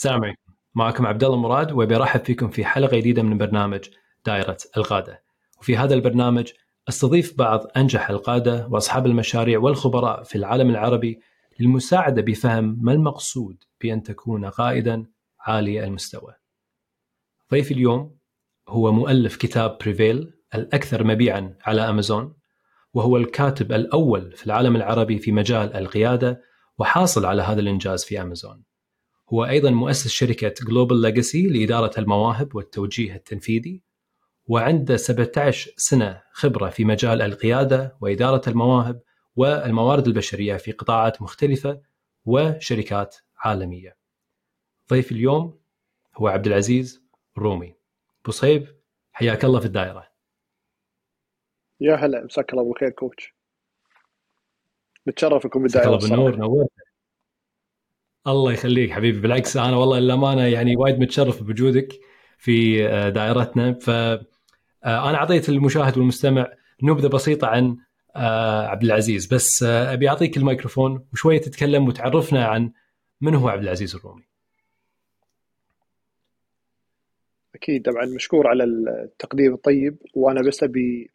السلام عليكم معكم عبد الله مراد وأبي ارحب فيكم في حلقة جديدة من برنامج دائرة القادة وفي هذا البرنامج أستضيف بعض أنجح القادة وأصحاب المشاريع والخبراء في العالم العربي للمساعدة بفهم ما المقصود بأن تكون قائدا عالي المستوى. ضيفي اليوم هو مؤلف كتاب بريفيل الأكثر مبيعا على أمازون وهو الكاتب الأول في العالم العربي في مجال القيادة وحاصل على هذا الإنجاز في أمازون. هو أيضا مؤسس شركة Global Legacy لإدارة المواهب والتوجيه التنفيذي وعنده 17 سنة خبرة في مجال القيادة وإدارة المواهب والموارد البشرية في قطاعات مختلفة وشركات عالمية. ضيف اليوم هو عبد العزيز الرومي. بو صيب حياك الله في الدائرة. يا هلا مساك الله بالخير كوتش. نتشرف بكم بالدائره. الله بالنور نورت. الله يخليك حبيبي بالعكس أنا والله للأمانة يعني وايد متشرف بوجودك في آه، دائرتنا ف آه، أنا أعطيت المشاهد والمستمع نبذة بسيطة عن آه، عبد العزيز بس أبي أعطيك الميكروفون وشويه تتكلم وتعرفنا عن من هو عبد العزيز الرومي. أكيد طبعا مشكور على التقديم الطيب وأنا بس أبي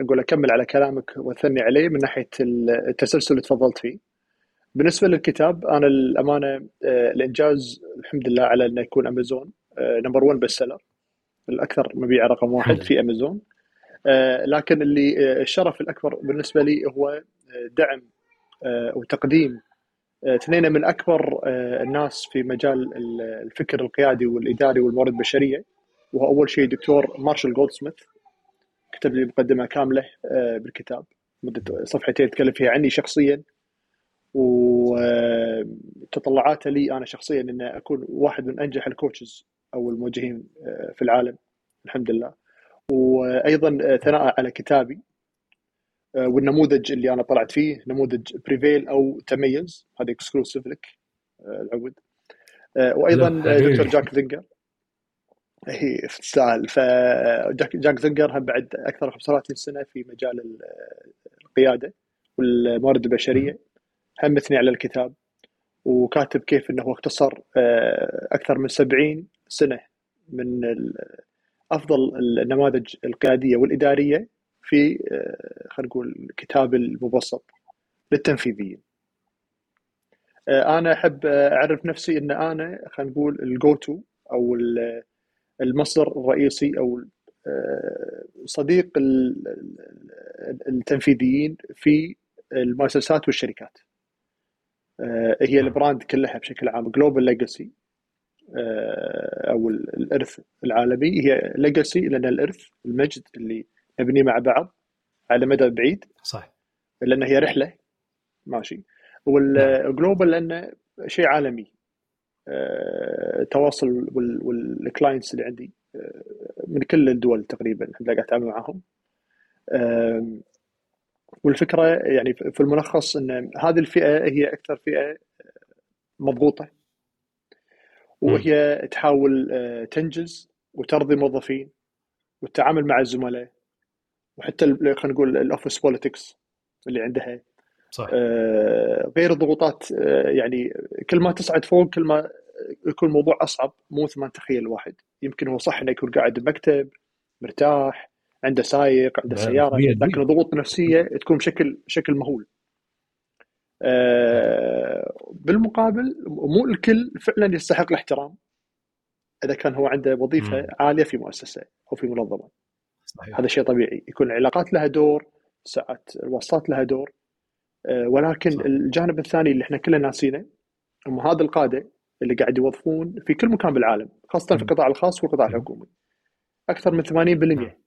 أقول أكمل على كلامك وأثني عليه من ناحية التسلسل اللي تفضلت فيه. بالنسبة للكتاب أنا الأمانة آه، الإنجاز الحمد لله على إنه يكون امازون number 1 best seller الأكثر مبيع رقم واحد في امازون آه، لكن اللي آه، الشرف الأكبر بالنسبة لي هو دعم وتقديم اثنين من أكبر الناس في مجال الفكر القيادي والإداري والموارد البشرية. وهو اول شيء دكتور مارشال جولدسميث كتب لي مقدمة كاملة بالكتاب. مدة صفحتين يتكلم فيها عني شخصيا. وتطلعاته لي أنا شخصيا إن أكون واحد من أنجح ال coaches أو الموجهين آه، في العالم الحمد لله. وأيضا ثناء على كتابي آه، والنموذج اللي أنا طلعت فيه نموذج prevail أو تميز هذا exclusive لك آه، العود. وأيضا دكتور جاك زنجر هي تستاهل فجاك جاك زنجر هم بعد أكثر من 35 سنة في مجال القيادة والموارد البشرية. هم مثني على الكتاب وكاتب كيف إنه اختصر آه، أكثر من 70 سنة من أفضل النماذج القيادية والإدارية في آه، خلينا نقول الكتاب المبسط للتنفيذيين. آه، أنا أحب أعرف نفسي إن أنا خلينا نقول ال go-to أو المصدر الرئيسي أو صديق التنفيذيين في المؤسسات والشركات. آه، هي. ال brand كلها بشكل عام Global Legacy آه، أو الإرث العالمي. هي legacy لأن الإرث المجد اللي نبنيه مع بعض على مدى بعيد. صح لأن هي رحلة. ماشي. وال global نعم. لأنه شيء عالمي. آه، تواصل وال clients اللي عندي من كل الدول تقريبا لله قاعد أتعامل معهم. والفكرة يعني في الملخص إن هذه الفئة هي أكثر فئة مضغوطة. وهي تحاول آه، تنجز وترضي الموظفين والتعامل مع الزملاء وحتى خلينا نقول ال office politics اللي عندها. صح. آه، غير الضغوطات آه، يعني كل ما تصعد فوق كل ما يكون الموضوع أصعب مو مثل ما نتخيل الواحد يمكن هو صح إنه يكون قاعد بمكتب مرتاح عنده سايق عنده سيارة لكن ضغوط نفسيه تكون بشكل بشكل مهول. آه بالمقابل مو الكل فعلا يستحق الاحترام إذا كان هو عنده وظيفة م. عالية في مؤسسة أو في منظمة. صحيح. هذا شيء طبيعي. يكون العلاقات لها دور ساعات الواسطات لها دور. آه ولكن صح. الجانب الثاني اللي إحنا كلنا ناسينه هم هذا القادة اللي قاعد يوظفون في كل مكان بالعالم خاصة في القطاع الخاص والقطاع الحكومي. أكثر من 80%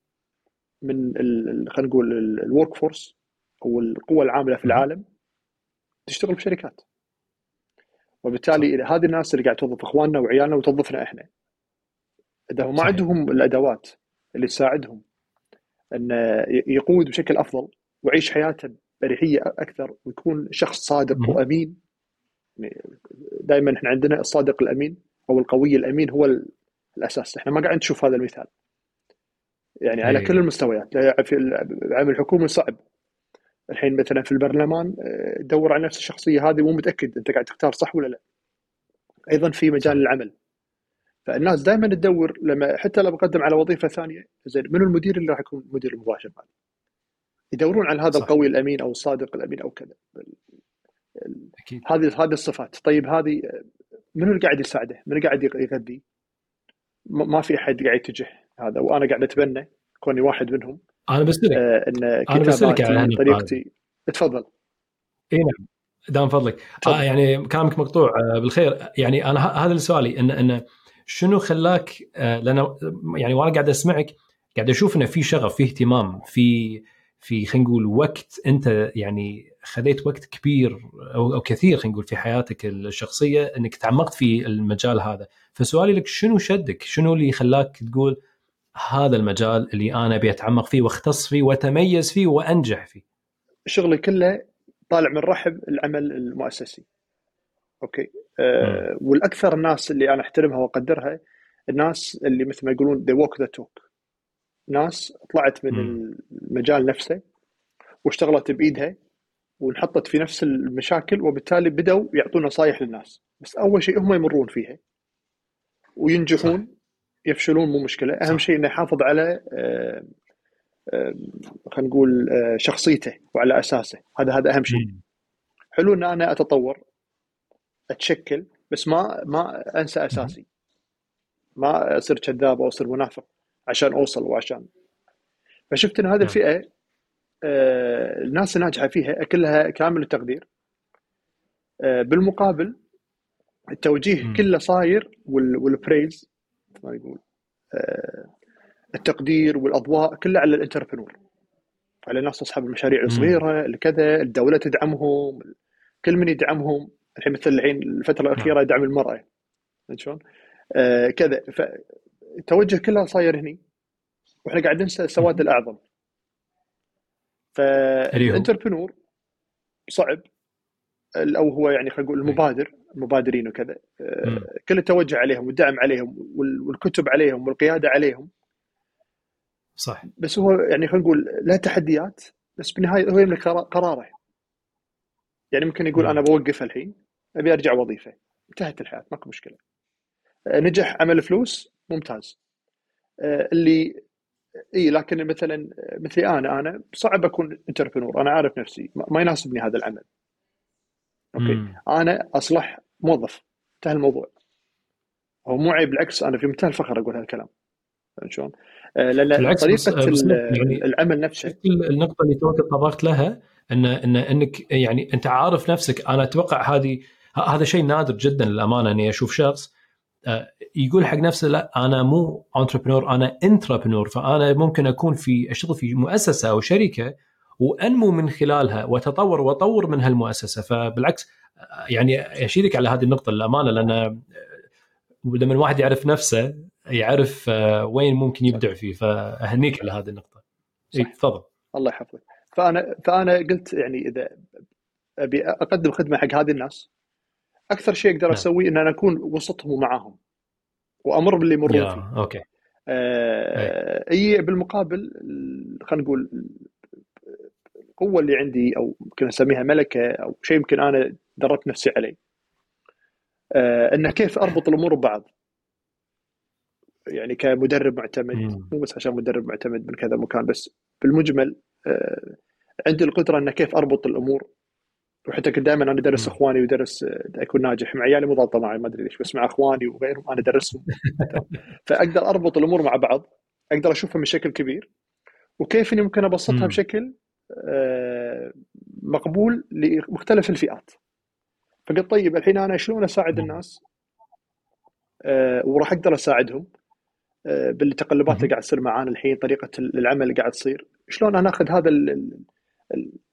من خلينا نقول ال workforce أو القوى العاملة في العالم تشتغل بشركات. وبالتالي. هذه الناس اللي قاعد توظف إخواننا وعيالنا وتوظفنا إحنا. إذا ما عندهم الأدوات اللي تساعدهم إن يقود بشكل أفضل ويعيش حياته بريحية أكثر ويكون شخص صادق وأمين. يعني دائما إحنا عندنا الصادق الأمين أو القوي الأمين هو الأساس. إحنا ما قاعد نشوف هذا المثال. يعني على إيه. كل المستويات. في العمل الحكومي صعب. الحين مثلا في البرلمان آه، دور على نفس الشخصية هذه مو متأكد أنت قاعد تختار صح ولا لا. أيضا في مجال العمل. فالناس دائما تدور لما حتى لو بقدم على وظيفة ثانية زين منو المدير اللي راح يكون المدير المباشر معي يدورون على هذا صح. القوي الأمين أو الصادق الأمين أو كذا. أكيد. هذه هذه الصفات. طيب هذه منو اللي قاعد يساعده؟ منو قاعد يغذي؟ ما في أحد قاعد يتجه. هذا وأنا قاعد أتبنى كوني واحد منهم. أنا بسالك آه إن كتاباتي طريقتي. تفضل اي نعم. دام فضلك. آه يعني كلامك مقطوع آه بالخير. يعني أنا هذا سؤالي إن إن شنو خلاك آه لأن يعني وأنا قاعد أسمعك قاعد أشوف انه في شغف في اهتمام في في خلينا نقول وقت. أنت يعني خذيت وقت كبير أو, أو كثير خلينا نقول في حياتك الشخصية إنك تعمقت في المجال هذا. فسؤالي لك شنو شدك؟ شنو اللي خلاك تقول هذا المجال اللي أنا أبي أتعمق فيه وأختص فيه وأتميز فيه وأنجح فيه. شغلي كله طالع من رحب العمل المؤسسي. أوكي؟ أه والأكثر الناس اللي أنا أحترمها وأقدرها الناس اللي مثل ما يقولون they walk the talk. ناس طلعت من م. المجال نفسه واشتغلت بإيدها وانحطت في نفس المشاكل وبالتالي بدأوا يعطون نصائح للناس. بس أول شيء هم يمرون فيها وينجحون صح. يفشلون مو مشكلة. أهم شيء إنه يحافظ على آه، آه، خلينا نقول آه، شخصيته وعلى أساسه. هذا هذا أهم شيء. حلو إن أنا أتطور أتشكل بس ما ما أنسى أساسي. ما أصير كذاب أو أصير منافق عشان أوصل وعشان. فشفت إن هذه. الفئة الناس الناجحة فيها كلها كامل التقدير. بالمقابل التوجيه كله صاير وال praise ما يقول. آه، التقدير والأضواء كلها على ال entrepreneur على الناس أصحاب المشاريع الصغيرة الكذا الدولة تدعمهم كل من يدعمهم. الحين مثل الحين الفترة الأخيرة نعم. دعم المرأة. شلون؟ آه كذا. فالتوجه كله صاير هني. وإحنا قاعد ننسى السواد الأعظم. فالانتربرنور صعب. أو هو يعني خلينا نقول المبادر المبادرين وكذا. آه، كل التوجه عليهم والدعم عليهم والكتب عليهم والقيادة عليهم. صح. بس هو يعني خلينا نقول له تحديات بس بالنهاية هو يملك قراره. يعني ممكن يقول أنا بوقف الحين أبي أرجع وظيفة. انتهت الحياة ماكو مشكلة. آه، نجح عمل فلوس ممتاز. آه، اللي إي لكن مثلا مثلي أنا أنا صعب أكون entrepreneur أنا عارف نفسي ما يناسبني هذا العمل. أوكي. مم. أنا أصلح موظف. انتهى الموضوع. هو مو عيب بالعكس أنا في منتهى الفخر أقول هالكلام. شلون؟ آه، لأن طريقة يعني العمل نفسه. النقطة اللي توك تطرقت لها؟ إن إن إنك يعني أنت عارف نفسك. أنا أتوقع هذه هذا شيء نادر جدا للأمانة إني أشوف شخص آه، يقول حق نفسه لا أنا مو انتربرنور أنا انتربرنور فأنا ممكن أكون في أشتغل في مؤسسة أو شركة وأنمو من خلالها وتطور وأطور من هالمؤسسة. فبالعكس يعني أشيدك على هذه النقطة للأمانة لأن لما الواحد يعرف نفسه يعرف آه، وين ممكن يبدع فيه. فأهنيك على هذه النقطة. تفضل. الله يحفظك. فأنا فأنا قلت يعني إذا أبي أقدم خدمة حق هذه الناس أكثر شيء أقدر نعم. أسويه إن أنا أكون وسطهم ومعاهم وأمر باللي يمرون فيه. أوكي. آه إي بالمقابل خلينا نقول القوة اللي عندي أو ممكن أسميها ملكة أو شيء يمكن أنا دربت نفسي عليه. آه إنه كيف أربط الأمور ببعض. يعني كمدرب معتمد مو بس عشان مدرب معتمد من كذا مكان بس بالمجمل آه عندي القدرة ان كيف أربط الأمور. وحتى كنت دائما أنا ادرس إخواني ودرس آه، أكون ناجح. مع عيالي مو ضابطة معي ما أدري ليش بس مع إخواني وغيرهم أنا ادرسهم فأقدر أربط الأمور مع بعض أقدر أشوفها بشكل كبير. وكيف إني ممكن أبسطها بشكل مقبول لمختلف الفئات. فقلت طيب الحين أنا شلون أساعد الناس؟ آه، وراح أقدر أساعدهم آه، بالتقلبات اللي قاعد تصير معانا الحين طريقة العمل اللي قاعد تصير. شلون أنا أخذ هذا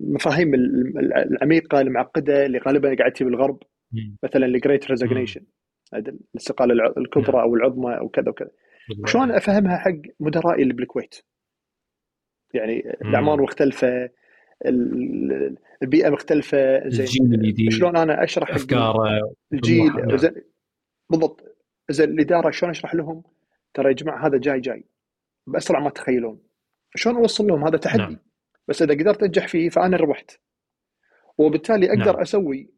المفاهيم العميقة المعقدة اللي غالبا قاعد تجي بالغرب؟ مثلا ال Great Resignation الاستقالة الكبرى أو العظمى أو كذا وكذا. شلون أفهمها حق مدرائي اللي بالكويت؟ يعني الأعمار مختلفة البيئة مختلفة زين. الجيل الجديد شلون أنا أشرح أفكاره الجيل؟ بالضبط. زين الإدارة شلون أشرح لهم؟ ترى يا جماعة هذا جاي جاي. بأسرع ما تتخيلون. شلون أوصل لهم؟ هذا تحدي. نعم. بس إذا قدرت أنجح فيه فأنا ربحت. وبالتالي أقدر نعم. أسوي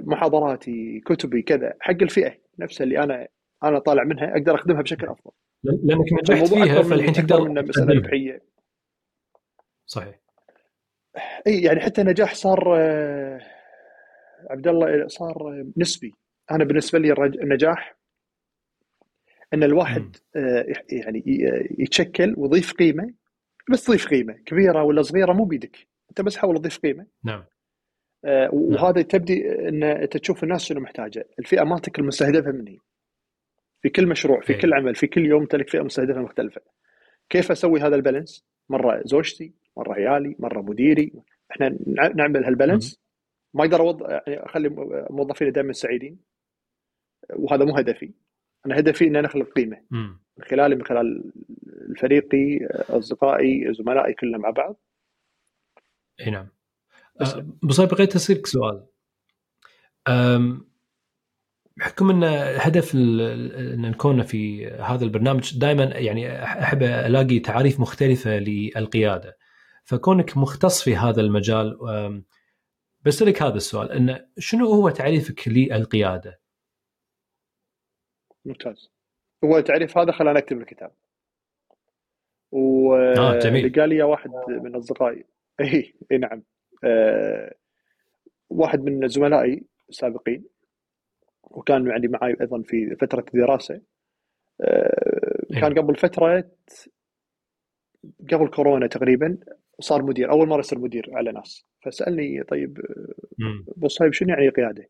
محاضراتي كتبي كذا حق الفئة نفسها اللي أنا أنا طالع منها أقدر أخدمها بشكل أفضل. لأنك نجحت فيها فالحين تقدر من مساله ربحية. صحيح. إي يعني حتى النجاح صار آه، عبد الله صار نسبي. أنا بالنسبة لي النجاح إن الواحد آه، يعني يتشكل ويضيف قيمة بس تضيف قيمة كبيرة ولا صغيرة مو بيدك. أنت بس حاول تضيف قيمة. نعم. آه، وهذا نعم. تبدي إن أنت تشوف الناس شنو محتاجة. الفئة مالتك المستهدفة مني في كل مشروع في كل عمل في كل يوم تلك فئة مستهدفة مختلفة. كيف أسوي هذا البالانس؟ مرة زوجتي مرة عيالي مرة مديري. إحنا نعمل هالبالانس. ما أقدر اوض يعني أخلي موظفيني دائما سعيدين. وهذا مو هدفي. أنا هدفي ان أنا أخلق قيمة. من خلالي من خلال فريقي أصدقائي زملائي كلنا مع بعض. إي نعم. بس بغيت أسألك سؤال. بحكم إن هدف إن نكون في هذا البرنامج دائما يعني أحب ألاقي تعاريف مختلفة للقيادة. فكونك مختص في هذا المجال بسألك هذا السؤال إن شنو هو تعريفك للقيادة؟ ممتاز. هو التعريف هذا خلاني أكتب الكتاب. و آه جميل. قال لي واحد من أصدقائي اي إي نعم. آه واحد من زملائي السابقين وكان يعني معي أيضا في فترة الدراسة. آه كان قبل فترة قبل كورونا تقريبا صار مدير أول مرة يصير مدير على ناس فسألني طيب ابو صهيب شنو يعني قيادة؟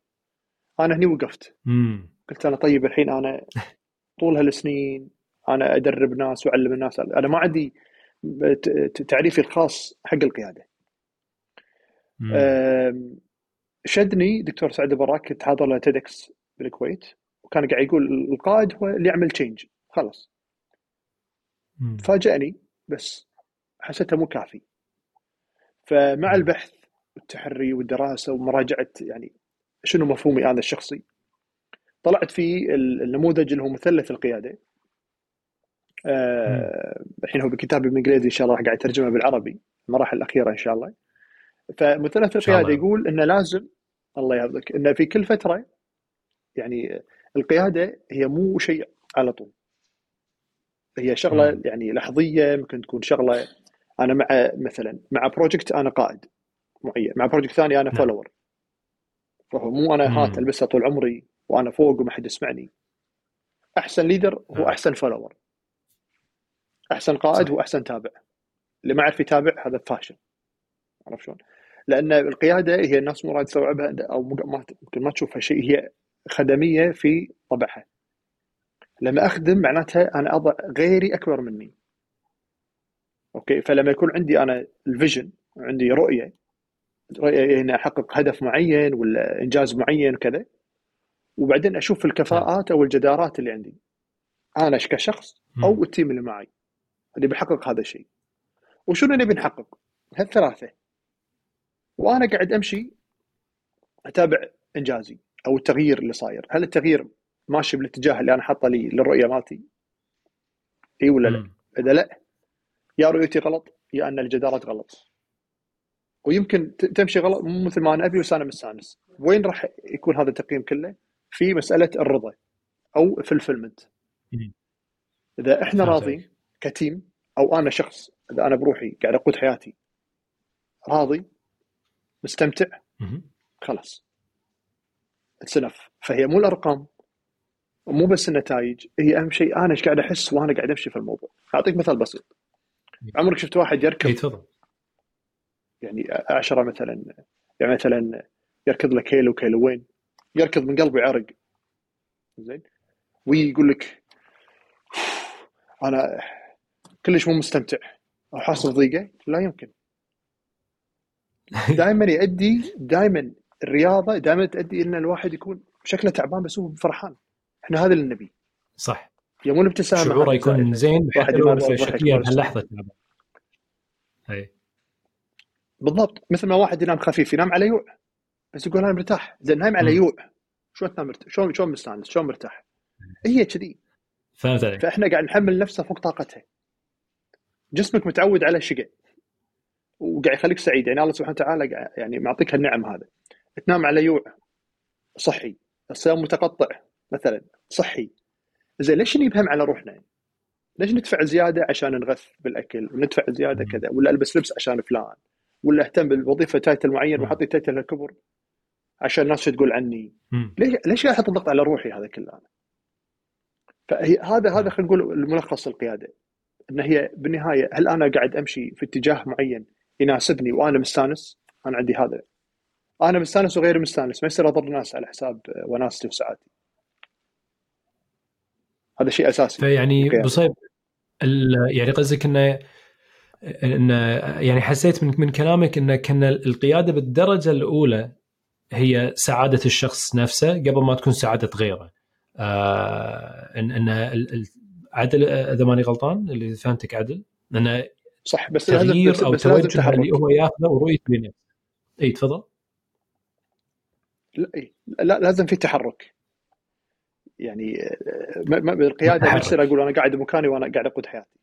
أنا هني وقفت مم. قلت أنا طيب الحين أنا طول هالسنين أنا أدرب ناس وأعلم الناس أنا ما عندي تعريفي الخاص حق القيادة. شدني دكتور سعد البراك كنت حاضر له TEDx بالكويت وكان قاعد يقول القائد هو اللي يعمل change خلاص. فاجأني بس حسيته مو كافي. فمع البحث والتحري والدراسة ومراجعة يعني شنو مفهومي أنا الشخصي طلعت في النموذج اللي هو مثلث القيادة. آه الحين هو بكتابي بالإنجليزي إن شاء الله قاعد اترجمه بالعربي المراحل الأخيرة إن شاء الله. فمثلث القيادة يقول انه لازم الله يحفظك انه في كل فترة يعني القيادة هي مو شيء على طول. هي شغلة يعني لحظية ممكن تكون شغلة أنا مع مثلا مع project أنا قائد معين مع project ثاني أنا follower نعم. فهو مو أنا هات البسها طول عمري وأنا فوق وما حد يسمعني. أحسن leader هو نعم. أحسن follower أحسن قائد هو أحسن تابع. اللي ما يعرف يتابع هذا فاشل. عرفت شلون؟ لأن القيادة هي الناس مو رايد تستوعبها أو ممكن ما تشوفها شيء هي خدمية في طبعها. لما أخدم معناتها أنا أضع غيري أكبر مني. أوكي؟ فلما يكون عندي أنا ال vision عندي رؤية رؤية إني أحقق هدف معين ولا إنجاز معين وكذا وبعدين أشوف الكفاءات أو الجدارات اللي عندي. أنا كشخص أو ال team اللي معي اللي بيحقق هذا الشيء. وشنو نبي نحقق؟ هالثلاثة. وأنا قاعد أمشي أتابع إنجازي أو التغيير اللي صاير، هل التغيير ماشي بالاتجاه اللي أنا حاطه لي للرؤية مالتي؟ إي ولا لا؟ إذا لا يا رؤيتي غلط يا أن الجدارات غلط. ويمكن تمشي غلط مو مثل ما أنا أبي بس أنا مستانس وين راح يكون هذا التقييم كله؟ في مسألة الرضا أو فلفلمنت إذا إحنا راضين كتيم أو أنا شخص إذا أنا بروحي قاعد أقود حياتي راضي مستمتع خلاص. اتسنف فهي مو الأرقام مو بس النتائج هي أهم شيء أنا إيش قاعد أحس وأنا قاعد أمشي في الموضوع. أعطيك مثال بسيط. عمرك شفت واحد يركض؟ اي تفضل. يعني عشرة مثلا يعني مثلا يركض له كيلو كيلوين يركض من قلبه يعرق زين؟ ويقول لك أنا كلش مو مستمتع. أو حاسس بضيقه لا يمكن. دائما يؤدي دائما الرياضة دائما تؤدي إن الواحد يكون شكله تعبان بس هو فرحان. إحنا هذا اللي نبيه صح. يوم الابتسامه شعوره يكون زين حتى لو شكليا بهاللحظه اي بالضبط. مثل ما واحد ينام خفيف ينام على يوع. بس يقول أنا مرتاح. زين نايم على يوع. شلون تنام مرتاح؟ شلون شلون مستانس؟ شلون مرتاح؟ هي كذي. فهمت عليك. فإحنا قاعد نحمل نفسه فوق طاقتها. جسمك متعود على الشقاء وقاعد يخليك سعيد. يعني الله سبحانه وتعالى يعني معطيك هالنعم هذا تنام على يوع. صحي. الصيام متقطع مثلا. صحي. زين ليش نبهم على روحنا؟ ليش ندفع زيادة عشان نغث بالأكل وندفع زيادة كذا ولا ألبس لبس عشان فلان ولا أهتم بالوظيفة title معين وأحط title الكبر عشان الناس تقول عني؟ ليش ليش أحط الضغط على روحي هذا كله؟ فهي هذا هذا خلينا نقول الملخص القيادة إن هي بالنهاية هل أنا قاعد أمشي في اتجاه معين يناسبني وأنا مستانس؟ أنا عندي هذا. أنا مستانس وغير مستانس ما يصير أضر الناس على حساب وناستي وسعادتي هذا شيء أساسي فيعني بصيب يعني قصدك إنه ان يعني حسيت من من كلامك إن كان القيادة بالدرجة الأولى هي سعادة الشخص نفسه قبل ما تكون سعادة غيره. آه ان إن عدل إذا ماني غلطان اللي فهمتك عدل إن صح بس تغيير أو بس توجه اللي هو ياخذه لنفسه. إي تفضل. لا, لا لازم في تحرك. يعني بالقيادة ما يصير أقول أنا قاعد بمكاني وأنا قاعد أقود حياتي.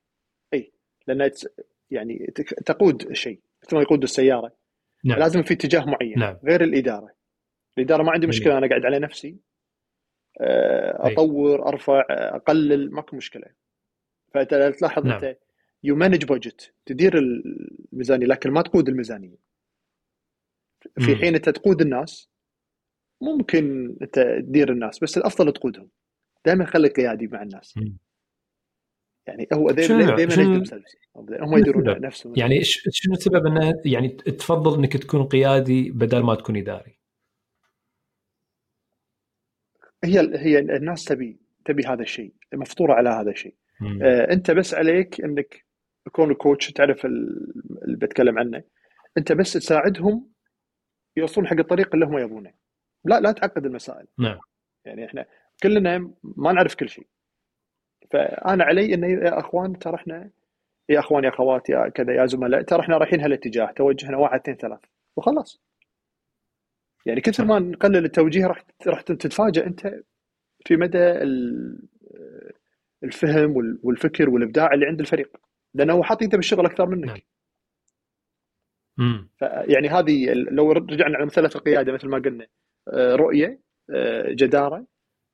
إي لأن يعني تقود الشيء مثل ما يقود السيارة. نعم. لازم في اتجاه معين نعم. غير الإدارة. الإدارة ما عندي مشكلة أنا قاعد على نفسي. آه، أطور أرفع أقلل ماكو مشكلة. فأنت تلاحظ نعم. أنت you manage budget تدير الميزانية لكن ما تقود الميزانية. في حين أنت تقود الناس ممكن انت تدير الناس بس الأفضل تقودهم. دائما خليك قيادي مع الناس. يعني هو دائما هم يديرون نفسهم. يعني شنو السبب إنه يعني تفضل إنك تكون قيادي بدل ما تكون إداري؟ هي هي الناس تبي تبي هذا الشيء مفطورة على هذا الشيء. آه أنت بس عليك إنك تكون كوتش تعرف اللي بتكلم عنه. أنت بس تساعدهم يوصلون حق الطريق اللي هم يبونه. لا لا تعقد المسائل. نعم. يعني إحنا كلنا ما نعرف كل شيء. فأنا علي انه يا أخوان ترى إحنا يا أخوان يا أخوات يا كذا يا زملاء ترى إحنا رايحين هالاتجاه توجهنا واحد اثنين ثلاث وخلاص. يعني كثر ما نقلل التوجيه راح راح تتفاجئ أنت في مدى الفهم والفكر والإبداع اللي عند الفريق. لأنه هو حاط بالشغل أكثر منك. امم يعني هذه لو رجعنا على مثلث القيادة مثل ما قلنا. رؤية آه، جدارة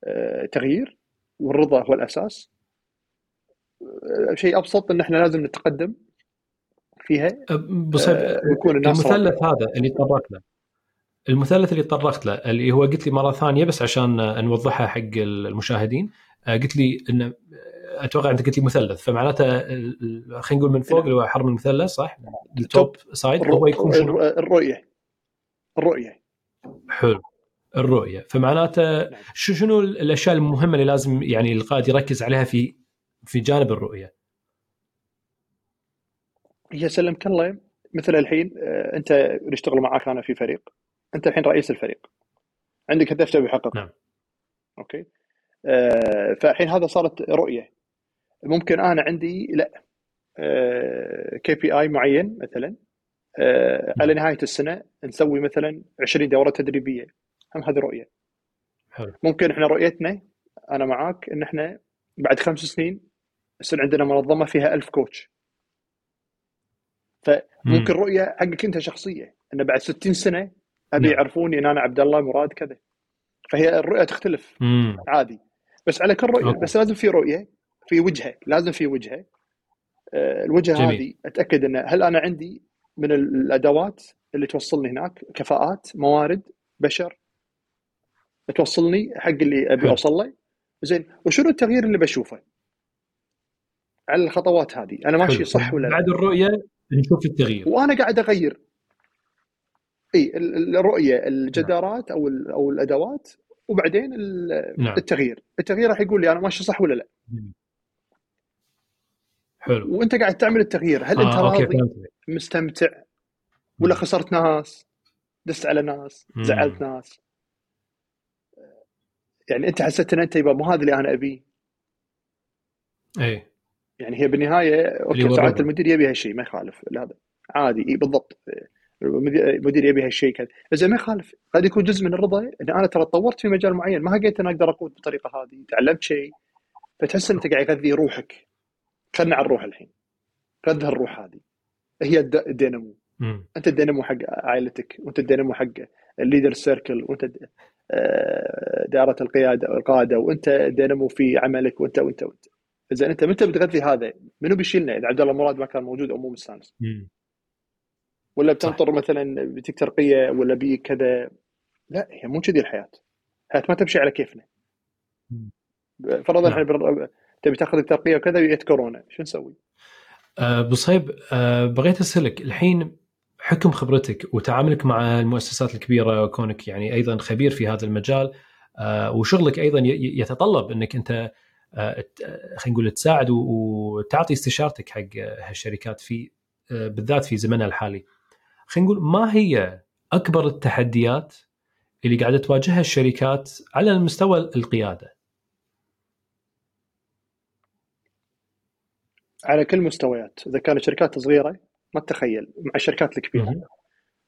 آه، تغيير والرضا هو الأساس. شيء أبسط إن إحنا لازم نتقدم فيها بصيب يكون الناس المثلث هذا اللي تطرقت له المثلث اللي تطرقت له اللي هو قلت لي مرة ثانية بس عشان نوضحها حق المشاهدين قلت لي إن أتوقع أنت قلت لي مثلث فمعناته خلينا نقول من فوق اللي هو هرم المثلث صح؟ ال top side هو يكون شنو؟ الرؤية. الرؤية. حلو. الرؤية. فمعناته نعم. شنو الأشياء المهمة اللي لازم يعني القائد يركز عليها في في جانب الرؤية؟ هي سلمك الله مثل الحين آه، أنت نشتغل معك أنا في فريق. أنت الحين رئيس الفريق. عندك هدف تبي تحققه نعم. أوكي. آه فالحين هذا صارت رؤية. ممكن أنا عندي لا. KPI معين مثلا. آه على. نهاية السنة نسوي مثلا 20 دورة تدريبية. هم هذه رؤية حلو. ممكن إحنا رؤيتنا أنا معاك إن إحنا بعد خمس سنين يصير عندنا منظمة فيها ألف coach فممكن مم. رؤية حقك أنت شخصية إن بعد 60 سنة أبي نعم. يعرفوني إن أنا عبد الله مراد كذا فهي الرؤية تختلف مم. عادي بس على كل رؤية أوكي. بس لازم في رؤية في وجهة لازم في وجهة آه، الوجهة جميل. هذه أتأكد إن هل أنا عندي من الأدوات اللي توصلني هناك كفاءات موارد بشر توصلني حق اللي أبي أوصل له. زين وشنو التغيير اللي بشوفه؟ على الخطوات هذه. أنا ماشي صح ولا لا؟ بعد الرؤية نشوف التغيير. وأنا قاعد أغير. إي الرؤية الجدارات أو أو الأدوات وبعدين نعم. التغيير. التغيير راح يقول لي أنا ماشي صح ولا لا. حلو. وأنت قاعد تعمل التغيير. هل آه أنت راضي؟ مستمتع؟ ولا خسرت ناس؟ دست على ناس؟ زعلت ناس؟ يعني انت حسيت ان انت يبا مو هذا اللي أنا ابيه. اي يعني هي بالنهاية okay ساعات المدير يبي هالشيء ما يخالف. هذا عادي إي بالضبط. المدير يبي هالشيء كذا. زين ما يخالف. قد يكون جزء من الرضا إن أنا ترى تطورت في مجال معين ما لقيت أنا أقدر أقود بالطريقة هذه تعلمت شيء. فتحس أنت قاعد يغذي روحك. خلنا على الروح الحين. غذى الروح هذه. هي الدينامو. أنت الدينامو حق عائلتك وأنت الدينامو حق ال leader circle وأنت آه، دائرة القيادة القادة وأنت دينامو في عملك وأنت وأنت وأنت. اذا أنت متى بتغذي هذا؟ منو بيشيلنا؟ إذا عبد الله مراد ما كان موجود أو مو مستانس. ولا بتنطر. مثلا بتك ترقية ولا بي كذا؟ لا هي مو كذي الحياة. الحياة ما تمشي على كيفنا. فرضا نعم. إحنا تبي تاخذ الترقية وكذا جت كورونا. شو نسوي؟ أه بصيب أه بغيت أسألك الحين حكم خبرتك وتعاملك مع المؤسسات الكبيرة وكونك يعني أيضا خبير في هذا المجال أه وشغلك أيضا يتطلب إنك أنت أه خلينا نقول تساعد وتعطي استشارتك حق هالشركات في بالذات في زمننا الحالي. خلينا نقول ما هي أكبر التحديات اللي قاعدة تواجهها الشركات على المستوى القيادة؟ على كل المستويات إذا كانت شركات صغيرة ما تتخيل مع الشركات الكبيرة.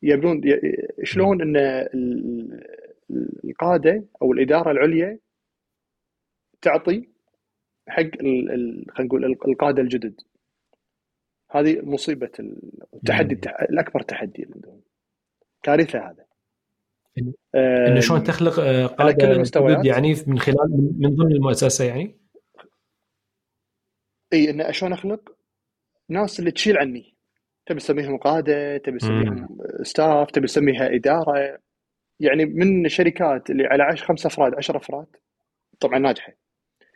يبنون شلون إن القادة أو الإدارة العليا تعطي حق خلينا نقول القادة الجدد. هذه مصيبة التحدي الأكبر تحدي عندهم. كارثة هذا. انه شلون تخلق آه، قادة جدد يعني من خلال من ضمن المؤسسة يعني؟ إي انه شلون أخلق؟ ناس اللي تشيل عني. تبي تسميهم قاده تبي تسميهم staff تبي تسميها إدارة. يعني من شركات اللي على 10 خمس أفراد 10 أفراد طبعا ناجحة.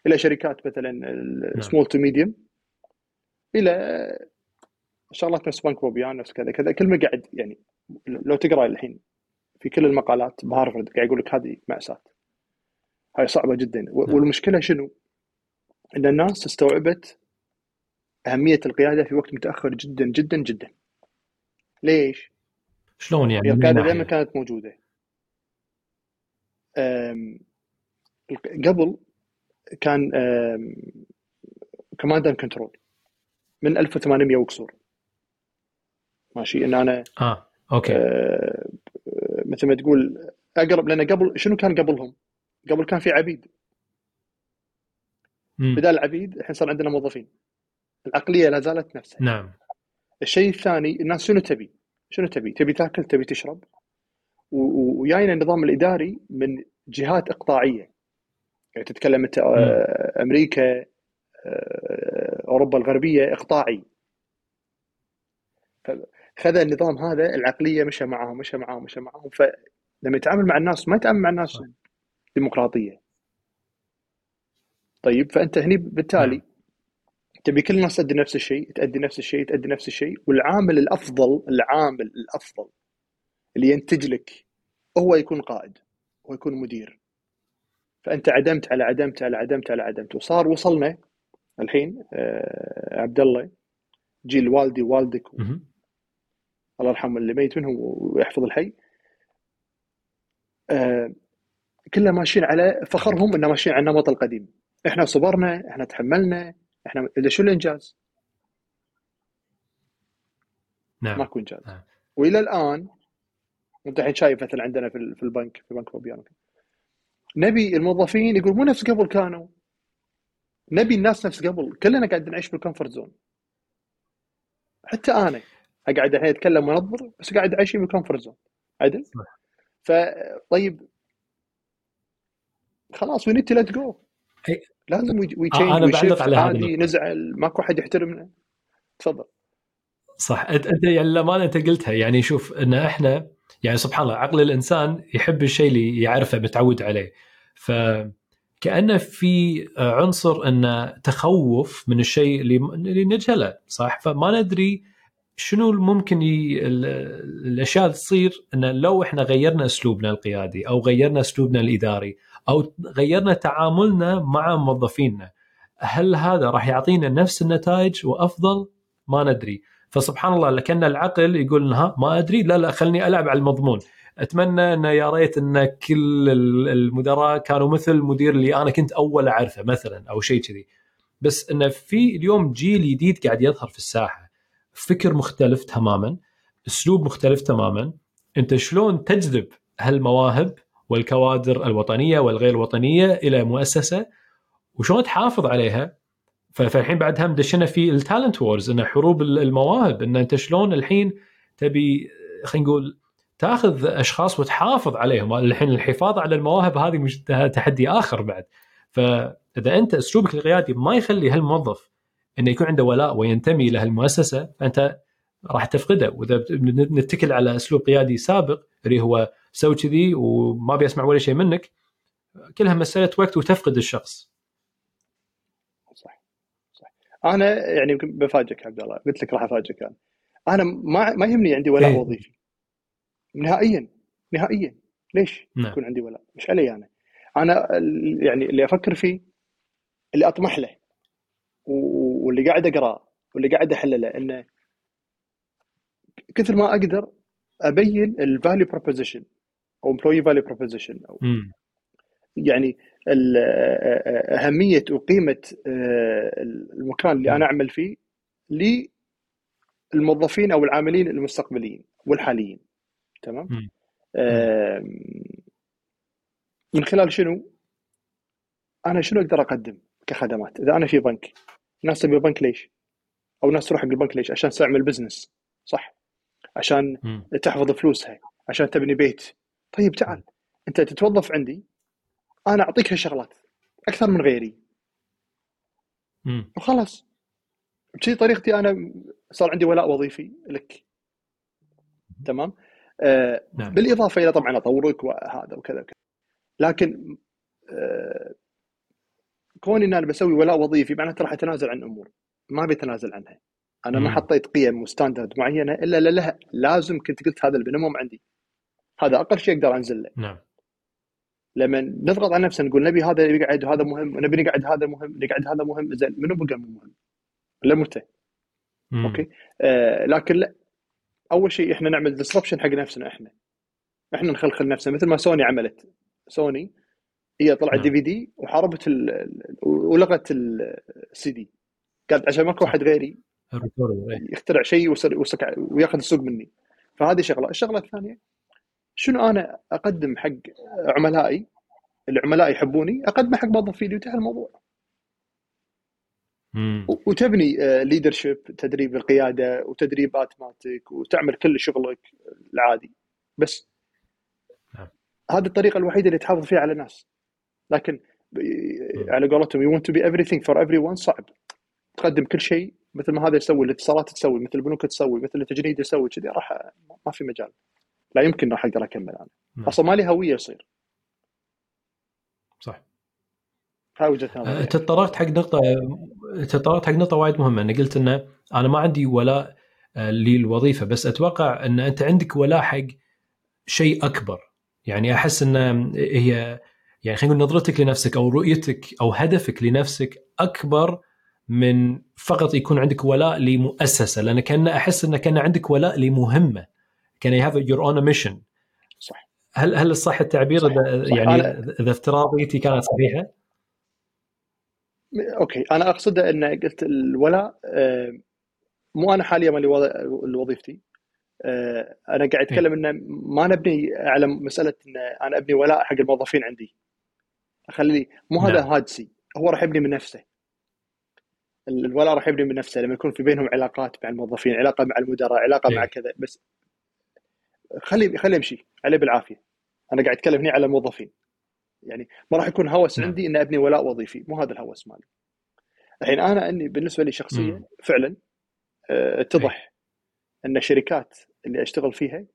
إلى شركات مثلا small to medium إلى شغلات نفس بنك بوبيان نفس كذا كذا. كل ما قاعد يعني لو تقرأ الحين في كل المقالات بهارفارد قاعد يقول لك هذه مأساة. هاي صعبة جدا. والمشكلة شنو؟ إن الناس استوعبت أهمية القيادة في وقت متأخر جدا جدا جدا. ليش؟ شلون يعني؟ القيادة دائما كانت موجودة. قبل كان command and control من 1800 وكسور ماشي؟ إن أنا آه okay. آه مثل ما تقول أقرب لأن قبل شنو كان قبلهم؟ قبل كان في عبيد. بدال العبيد الحين صار عندنا موظفين. العقلية لا زالت نفسها. نعم. الشيء الثاني الناس شنو تبي؟ شنو تبي؟ تبي تاكل؟ تبي تشرب؟ وياينا النظام الإداري من جهات إقطاعية. يعني تتكلم أنت آه، أمريكا آه، أوروبا الغربية إقطاعي. خذ النظام هذا العقلية مشى معاهم مشى معاهم مشى معاهم. فلما يتعامل مع الناس ما يتعامل مع الناس ديمقراطية. طيب فأنت هني بالتالي نعم. تبي كل الناس تأدي نفس الشيء تأدي نفس الشيء تأدي نفس الشيء والعامل الأفضل العامل الأفضل اللي ينتج لك هو يكون قائد هو يكون مدير. فأنت عدمت على عدمت على عدمت على عدمت. وصار وصلنا الحين آه عبد الله جيل والدي والدك الله يرحم اللي ميت منهم ويحفظ الحي. آه كلنا ماشيين على فخرهم إنه ماشيين على النمط القديم. إحنا صبرنا إحنا تحملنا إحنا إذا شو الإنجاز؟ نعم. ماكو إنجاز. نعم. وإلى الآن أنت الحين شايف مثلا عندنا في في البنك في بنك بوبيان نبي الموظفين يقول مو نفس قبل كانوا. نبي الناس نفس قبل. كلنا قاعد نعيش بال comfort zone. حتى أنا أقعد الحين أتكلم وأنظر بس قاعد أعيش بال comfort zone. عدل؟ فطيب خلاص we need to let go لازم we آه أنا بعلق على هذا نزعل ماكو أحد يحترمنا. تفضل. صح. أنت يعني الامانه أنت قلتها. يعني شوف إن إحنا يعني سبحان الله عقل الإنسان يحب الشيء اللي يعرفه متعود عليه. ف كانه في عنصر انه تخوف من الشيء اللي اللي نجهله صح؟ فما ندري شنو ممكن ي... الأشياء تصير انه لو إحنا غيرنا أسلوبنا القيادي أو غيرنا أسلوبنا الإداري أو غيرنا تعاملنا مع موظفينا. هل هذا راح يعطينا نفس النتائج وأفضل؟ ما ندري. فسبحان الله لكن العقل يقول ها ما أدري. لا لا خلني ألعب على المضمون. أتمنى أن يا ريت أن كل المدراء كانوا مثل المدير اللي أنا كنت أول أعرفه مثلا أو شيء كذي. بس انه في اليوم جيل جديد قاعد يظهر في الساحة. فكر مختلف تماما أسلوب مختلف تماما. أنت شلون تجذب هالمواهب والكوادر الوطنية والغير الوطنيه إلى مؤسسة. وشلون تحافظ عليها؟ فالحين بعد هم دشنا في التالنت وورز إنه حروب المواهب ان أنت شلون الحين تبي خلينا نقول تاخذ أشخاص وتحافظ عليهم. الحين الحفاظ على المواهب هذه مش تحدي آخر بعد. فاذا أنت أسلوبك القيادي ما يخلي هالموظف إنه يكون عنده ولاء وينتمي لهالمؤسسه فأنت راح تفقده. وإذا نتكل على أسلوب قيادي سابق اللي هو سوي كذي وما بيسمع ولا شيء منك كلها مسألة وقت وتفقد الشخص. صح صح أنا يعني بفاجئك عبد الله قلت لك راح أفاجئك أنا. أنا ما ما يهمني عندي ولاء إيه؟ وظيفي. نهائيا نهائيا ليش نعم. يكون عندي ولاء؟ مش علي أنا. أنا يعني اللي أفكر فيه اللي أطمح له واللي قاعد اقراه واللي قاعد أحلله إنه كثر ما أقدر أبين ال value proposition أو employee value proposition أو يعني أهمية وقيمه آه، المكان اللي أنا أعمل فيه للموظفين أو العاملين المستقبليين والحاليين. تمام؟ من خلال شنو؟ أنا شنو أقدر أقدم كخدمات؟ إذا أنا في بنك الناس تبي البنك ليش؟ أو الناس تروح حق البنك ليش؟ عشان تعمل بزنس صح؟ عشان م. تحفظ فلوسها عشان تبني بيت طيب تعال. أنت تتوظف عندي. أنا أعطيك هالشغلات. أكثر من غيري. م. وخلاص. بشي طريقتي أنا صار عندي ولاء وظيفي لك. تمام؟ آه نعم. بالإضافة إلى طبعا أطورك وهذا وكذا وكذا. لكن آه كوني إن أنا بسوي ولاء وظيفي معناته راح أتنازل عن أمور. ما بيتنازل عنها. أنا ما حطيت قيم و standard معينة إلا لها لازم كنت قلت هذا ال minimum عندي. هذا أقل شيء أقدر أنزل له. نعم. لما نضغط على نفسنا نقول نبي هذا يقعد وهذا مهم ونبي نقعد هذا مهم نقعد هذا مهم زين منو بقى مهم؟ الا متى؟ okay؟ آه لكن لا. أول شيء إحنا نعمل disruption حق نفسنا إحنا. إحنا نخلخل نفسنا. مثل ما سوني عملت. سوني هي طلعت DVD وحاربت ولغت السي دي. قالت عشان ماكو واحد غيري إيه. يخترع شيء وياخذ السوق مني. فهذه شغلة. الشغلة الثانية شنو أنا أقدم حق عملائي؟ العملاء يحبوني اقدمه حق موظفيني وانتهى الموضوع. مم. وتبني leadership آه، تدريب القيادة وتدريبات مالتك وتعمل كل شغلك العادي. بس نعم. هذه الطريقة الوحيدة اللي تحافظ فيها على الناس. لكن على قولتهم you want to be everything for everyone صعب. تقدم كل شيء مثل ما هذا يسوي الاتصالات تسوي مثل البنوك تسوي مثل التجنيد يسوي كذي راح ما في مجال. لا يمكن راح أقدر أكمل أنا. نعم. أصلا ما لي هوية يصير. صح. هاي وجهة نظري تطرقت حق نقطة تطرقت حق نقطة وايد مهمة. أنا قلت انه أنا ما عندي ولاء آه، للوظيفة بس أتوقع إن أنت عندك ولاء حق شيء أكبر. يعني أحس إن هي يعني خلينا نقول نظرتك لنفسك أو رؤيتك أو هدفك لنفسك أكبر من فقط يكون عندك ولاء لمؤسسة. لأن كأن أحس إن كأن عندك ولاء لمهمة. كأن you have your own mission صح هل هل الصح التعبير صح. صح. يعني اذا افتراضيتي كانت صحيحة؟ okay أنا أقصد أن قلت الولاء آه، مو أنا حاليا مالي وظيفتي آه، أنا قاعد أتكلم إنه ما نبني على مسألة إن أنا أبني ولاء حق الموظفين عندي أخلي مو هذا نعم. هاجسي هو راح يبني من نفسه الولاء راح يبني من نفسه لما يكون في بينهم علاقات مع الموظفين علاقة مع المدراء علاقة مع إيه. كذا بس خلي خلي يمشي عليه بالعافية. أنا قاعد أتكلم هنا على الموظفين. يعني ما راح يكون هوس نعم. عندي إن أبني ولاء وظيفي مو هذا الهوس مالي. الحين أنا إني بالنسبة لي شخصيا فعلا آه، اتضح إيه. إن الشركات اللي أشتغل فيها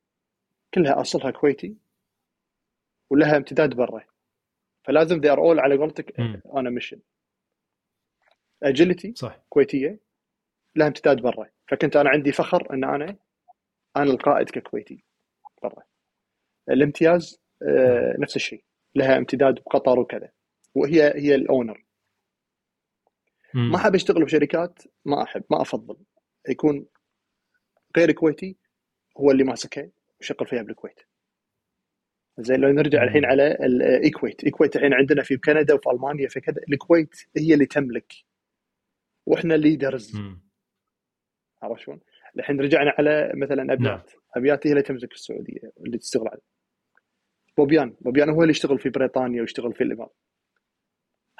كلها أصلها كويتي ولها امتداد برا. فلازم ذي ار اول على قولتك أنا ميشن اجيلتي صح. كويتية لها امتداد برا. فكنت أنا عندي فخر إن أنا أنا القائد ككويتي. برا الامتياز آه نفس الشيء. لها امتداد بقطر وكذا. وهي هي الأونر. ما احب أشتغل بشركات ما أحب ما أفضل. يكون غير كويتي هو اللي ماسكها وشغل فيها بالكويت. زين لو نرجع الحين على الإيكويت إيكويت الحين عندنا في كندا وفي ألمانيا في كذا. الكويت هي اللي تملك. وإحنا leaders عرفت شلون؟ الحين رجعنا على مثلا ابيات نعم. ابيات هي اللي تمسك السعودية اللي تشتغل عليه بوبيان بوبيان هو اللي يشتغل في بريطانيا ويشتغل في الإمارات.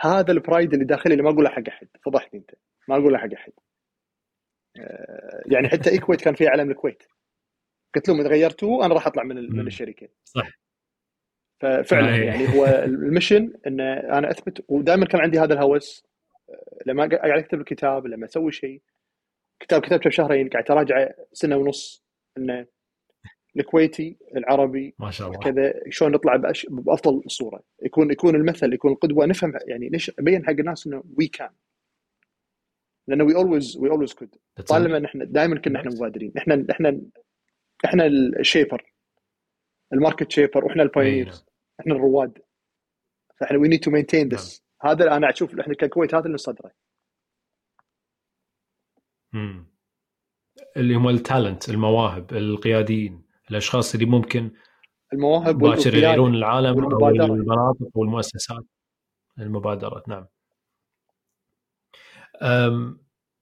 هذا ال pride اللي داخلي اللي ما أقوله حق أحد. فضحتني أنت. ما أقوله حق أحد. آه، يعني حتى إيكويت كان فيها علم الكويت. قلت لهم إذا غيرتوه أنا راح أطلع من من الشركة. صح. ففعلا آه، يعني هو المشن إن أنا أثبت ودائما كان عندي هذا الهوس. لما قاعد أكتب الكتاب لما أسوي شيء. كتاب كتبته بشهرين قاعد أراجعه سنة ونص. إنه الكويتي العربي ما شاء الله. كذا شلون نطلع بأش... بأفضل صورة. يكون يكون المثل يكون القدوة. نفهم يعني ليش ابين حق الناس إنه وي كان لأنه we always we always could طالما نحن دائما كنا إحنا مبادرين. إحنا إحنا إحنا ال shaper. ال market shaper. وإحنا ال pioneers. إحنا الرواد. فإحنا we need to maintain this هذا أنا أشوف إحنا ككويت هذا اللي نصدره. اللي هم ال talent المواهب القياديين. الأشخاص اللي ممكن المواهب باكر يغيرون العالم والمناطق والمؤسسات. المبادرات نعم.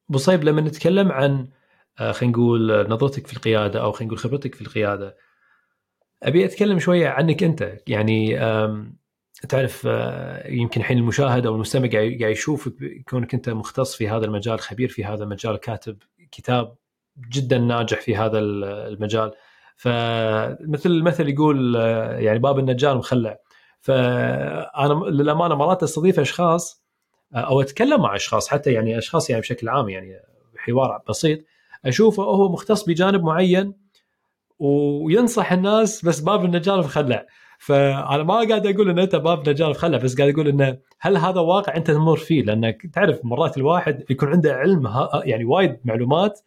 بصيب لما نتكلم عن آه، خلينا نقول نظرتك في القيادة أو خلينا نقول خبرتك في القيادة أبي أتكلم شوية عنك أنت. يعني تعرف آه، يمكن الحين المشاهد أو المستمع قاعد يشوفك كونك أنت مختص في هذا المجال خبير في هذا المجال كاتب كتاب جدا ناجح في هذا المجال. فمثل المثل يقول آه، يعني باب النجار مخلع. فأنا للأمانة مرات أستضيف أشخاص آه، أو أتكلم مع أشخاص حتى يعني أشخاص يعني بشكل عام يعني حوار بسيط أشوفه هو مختص بجانب معين وينصح الناس بس باب النجار مخلع. فأنا ما قاعد أقول ان أنت باب نجار مخلع بس قاعد أقول إنه هل هذا واقع أنت تمر فيه؟ لأنك تعرف مرات الواحد يكون عنده علم يعني وايد معلومات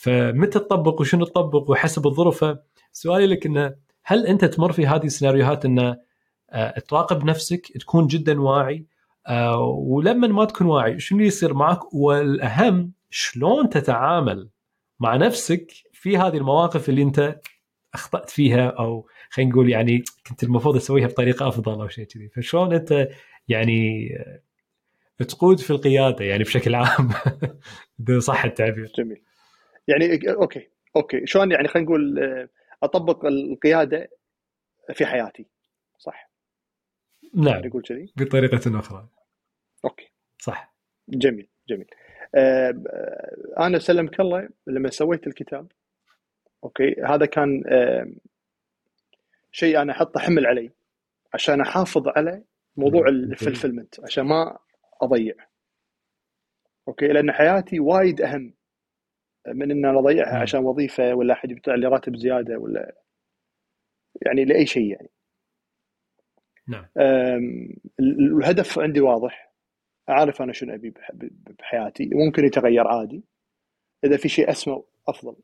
فمتى تطبق وشنو تطبق وحسب الظروف؟ سؤالي لك إنه هل أنت تمر في هذه السيناريوهات انه آه، تراقب نفسك تكون جدا واعي آه، ولما ما تكون واعي شنو يصير معك؟ والأهم شلون تتعامل مع نفسك في هذه المواقف اللي أنت أخطأت فيها أو خلينا نقول يعني كنت المفروض اسويها بطريقة أفضل أو شيء كذي. فشلون أنت يعني آه، تقود في القيادة يعني بشكل عام؟ إذا صح التعبير. جميل. يعني okay okay. شلون يعني خلينا نقول آه، أطبق القيادة في حياتي. صح. نعم. نقول كذي؟ بطريقة أخرى. okay. صح. جميل جميل. آه أنا سلمك الله لما سويت الكتاب okay هذا كان آه شيء أنا احطه حمل علي عشان أحافظ على موضوع ال fulfillment عشان ما أضيع. okay لأن حياتي وايد أهم. من ان أنا اضيعها عشان وظيفة ولا أحد يدفع لي راتب زيادة ولا يعني لأي شيء يعني. نعم. الهدف عندي واضح. أعرف أنا شنو أبي بحياتي. ممكن يتغير عادي. إذا في شيء اسمى أفضل.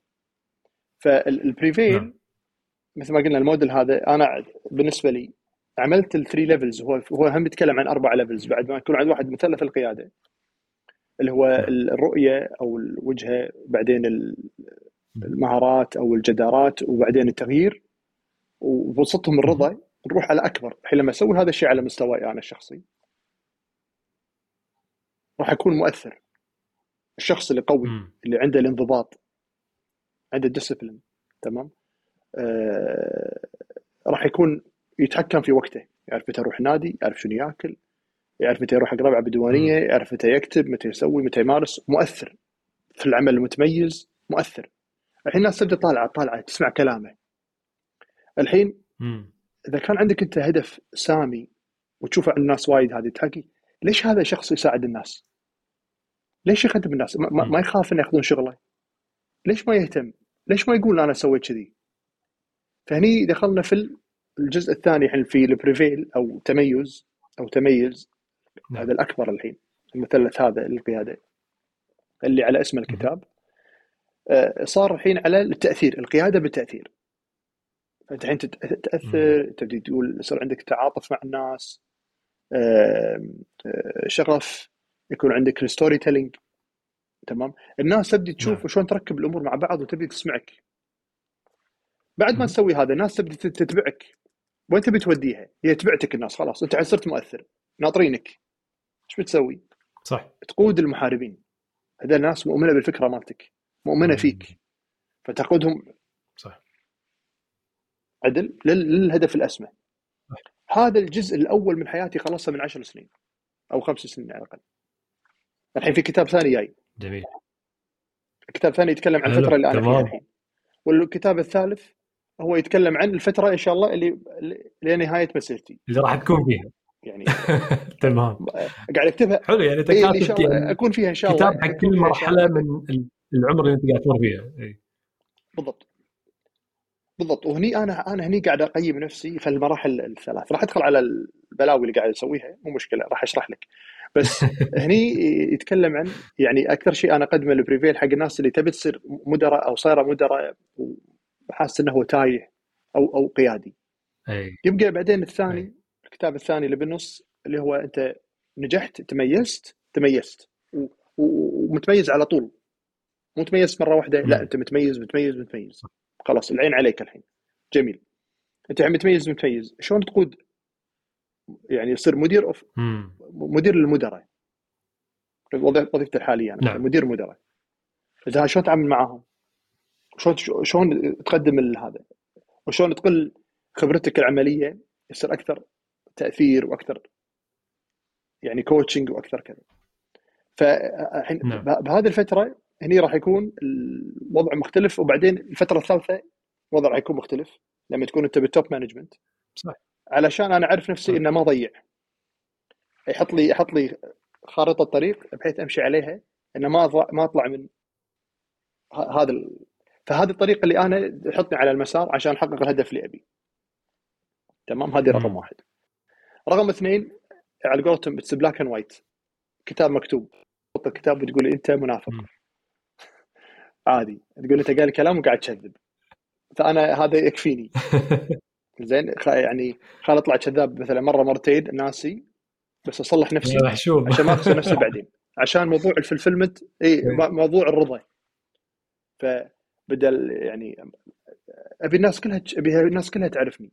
فال prevail نعم. مثل ما قلنا الموديل هذا أنا بالنسبة لي عملت ال three levels هو هو هم يتكلم عن أربع levels بعد ما يكون عند واحد مثلث القيادة. اللي هو نعم. الرؤية أو الوجهه بعدين المهارات أو الجدارات وبعدين التغيير. ووسطهم الرضا نروح على أكبر. الحين لما أسوي هذا الشيء على مستواي أنا الشخصي راح أكون مؤثر. الشخص اللي قوي اللي عنده الانضباط عنده الديسبلين تمام؟ آه راح يكون يتحكم في وقته يعرف متى يروح نادي يعرف شنو يأكل يعرف متى يروح حق ربعه بديوانيه يعرف متى يكتب متى يسوي متى يمارس مؤثر في العمل المتميز مؤثر الحين الناس تبدأ طالعة طالعة تسمع كلامه الحين إذا كان عندك أنت هدف سامي وتشوفه عند الناس وايد هذه تحكي ليش هذا شخص يساعد الناس؟ ليش يخدم الناس؟ ما, ما يخاف إنه يأخذون شغله؟ ليش ما يهتم؟ ليش ما يقول أنا سويت كذي؟ فهني دخلنا في الجزء الثاني الحين في ال prevail أو تميز أو تميز نعم. هذا الأكبر الحين المثلث هذا القيادة. اللي على اسم الكتاب آه، صار الحين على التأثير القيادة بالتأثير. انت الحين تاثر تبدي تقول يصير عندك تعاطف مع الناس آه، شغف يكون عندك ال storytelling تمام؟ الناس تبدي تشوف نعم. شلون تركب الأمور مع بعض وتبدي تسمعك. بعد ما تسوي هذا الناس تبدي تتبعك. وين تبي توديها؟ هي تبعتك الناس خلاص. أنت صرت مؤثر. ناطرينك. إيش بتسوي؟ صح. تقود المحاربين. هذول الناس مؤمنة بالفكرة مالتك مؤمنة فيك. فتقودهم صح. عدل للهدف الأسمى. صح. هذا الجزء الأول من حياتي خلصته من عشر سنين أو خمس سنين على الأقل. الحين في كتاب ثاني جاي. جميل. كتاب ثاني يتكلم عن الفترة اللي أنا فيها الحين. والكتاب الثالث هو يتكلم عن الفترة إن شاء الله اللي لنهايه مسيرتي. اللي راح تكون فيها. يعني تمام. قاعد اكتبها حلو يعني انت كاتب يعني أكون فيها إن شاء الله. كتاب حق كل مرحلة من العمر اللي أنت قاعد تمر فيها. اي بالضبط. بالضبط. وهني أنا أنا هني قاعد أقيم نفسي في المراحل الثلاث. راح أدخل على البلاوي اللي قاعد أسويها مو مشكلة راح أشرح لك. بس هني يتكلم عن يعني أكثر شيء أنا أقدمه ال prevail حق الناس اللي تبي تصير مدراء أو صايرة مدراء وحاسس إنه هو تايه أو أو قيادي. أي. يبقى بعدين الثاني أي. الكتاب الثاني اللي بالنص اللي هو أنت نجحت تميزت تميزت. ومتميز على طول. مو تميز مرة واحدة لا أنت متميز متميز متميز. خلاص العين عليك الحين. جميل. أنت عم متميز متميز. شلون تقود؟ يعني يصير مدير أوف مدير للمدراء. وظيفتي الحالية أنا نعم. مدير مدراء. إذا شلون تتعامل معاهم؟ شلون شلون تقدم هذا؟ وشلون تقل خبرتك العملية؟ يصير أكثر تأثير وأكثر يعني coaching وأكثر كذا. فالحين نعم. بهذه الفترة هني راح يكون الوضع مختلف وبعدين الفترة الثالثة الوضع راح يكون مختلف لما تكون أنت بال top management صح. علشان أنا أعرف نفسي إنه ما اضيع يحط لي يحط لي خارطة طريق بحيث أمشي عليها إنه ما ما أطلع من هذا ال... فهذه الطريقة اللي أنا تحطني على المسار عشان أحقق الهدف اللي أبي. تمام؟ هذه رقم واحد. رقم اثنين على قولتهم it's black and white كتاب مكتوب. تحط الكتاب وتقول انت منافق. عادي. تقول انت قال كلام وقاعد تكذب. فأنا هذا يكفيني. زين يعني خل أطلع كذاب مثلا مرة مرتين ناسي. بس أصلح نفسي. عشان ما اخسر نفسي بعدين. عشان موضوع ال fulfillment إي موضوع الرضا. فبدل يعني أبي الناس كلها أبي الناس كلها تعرفني.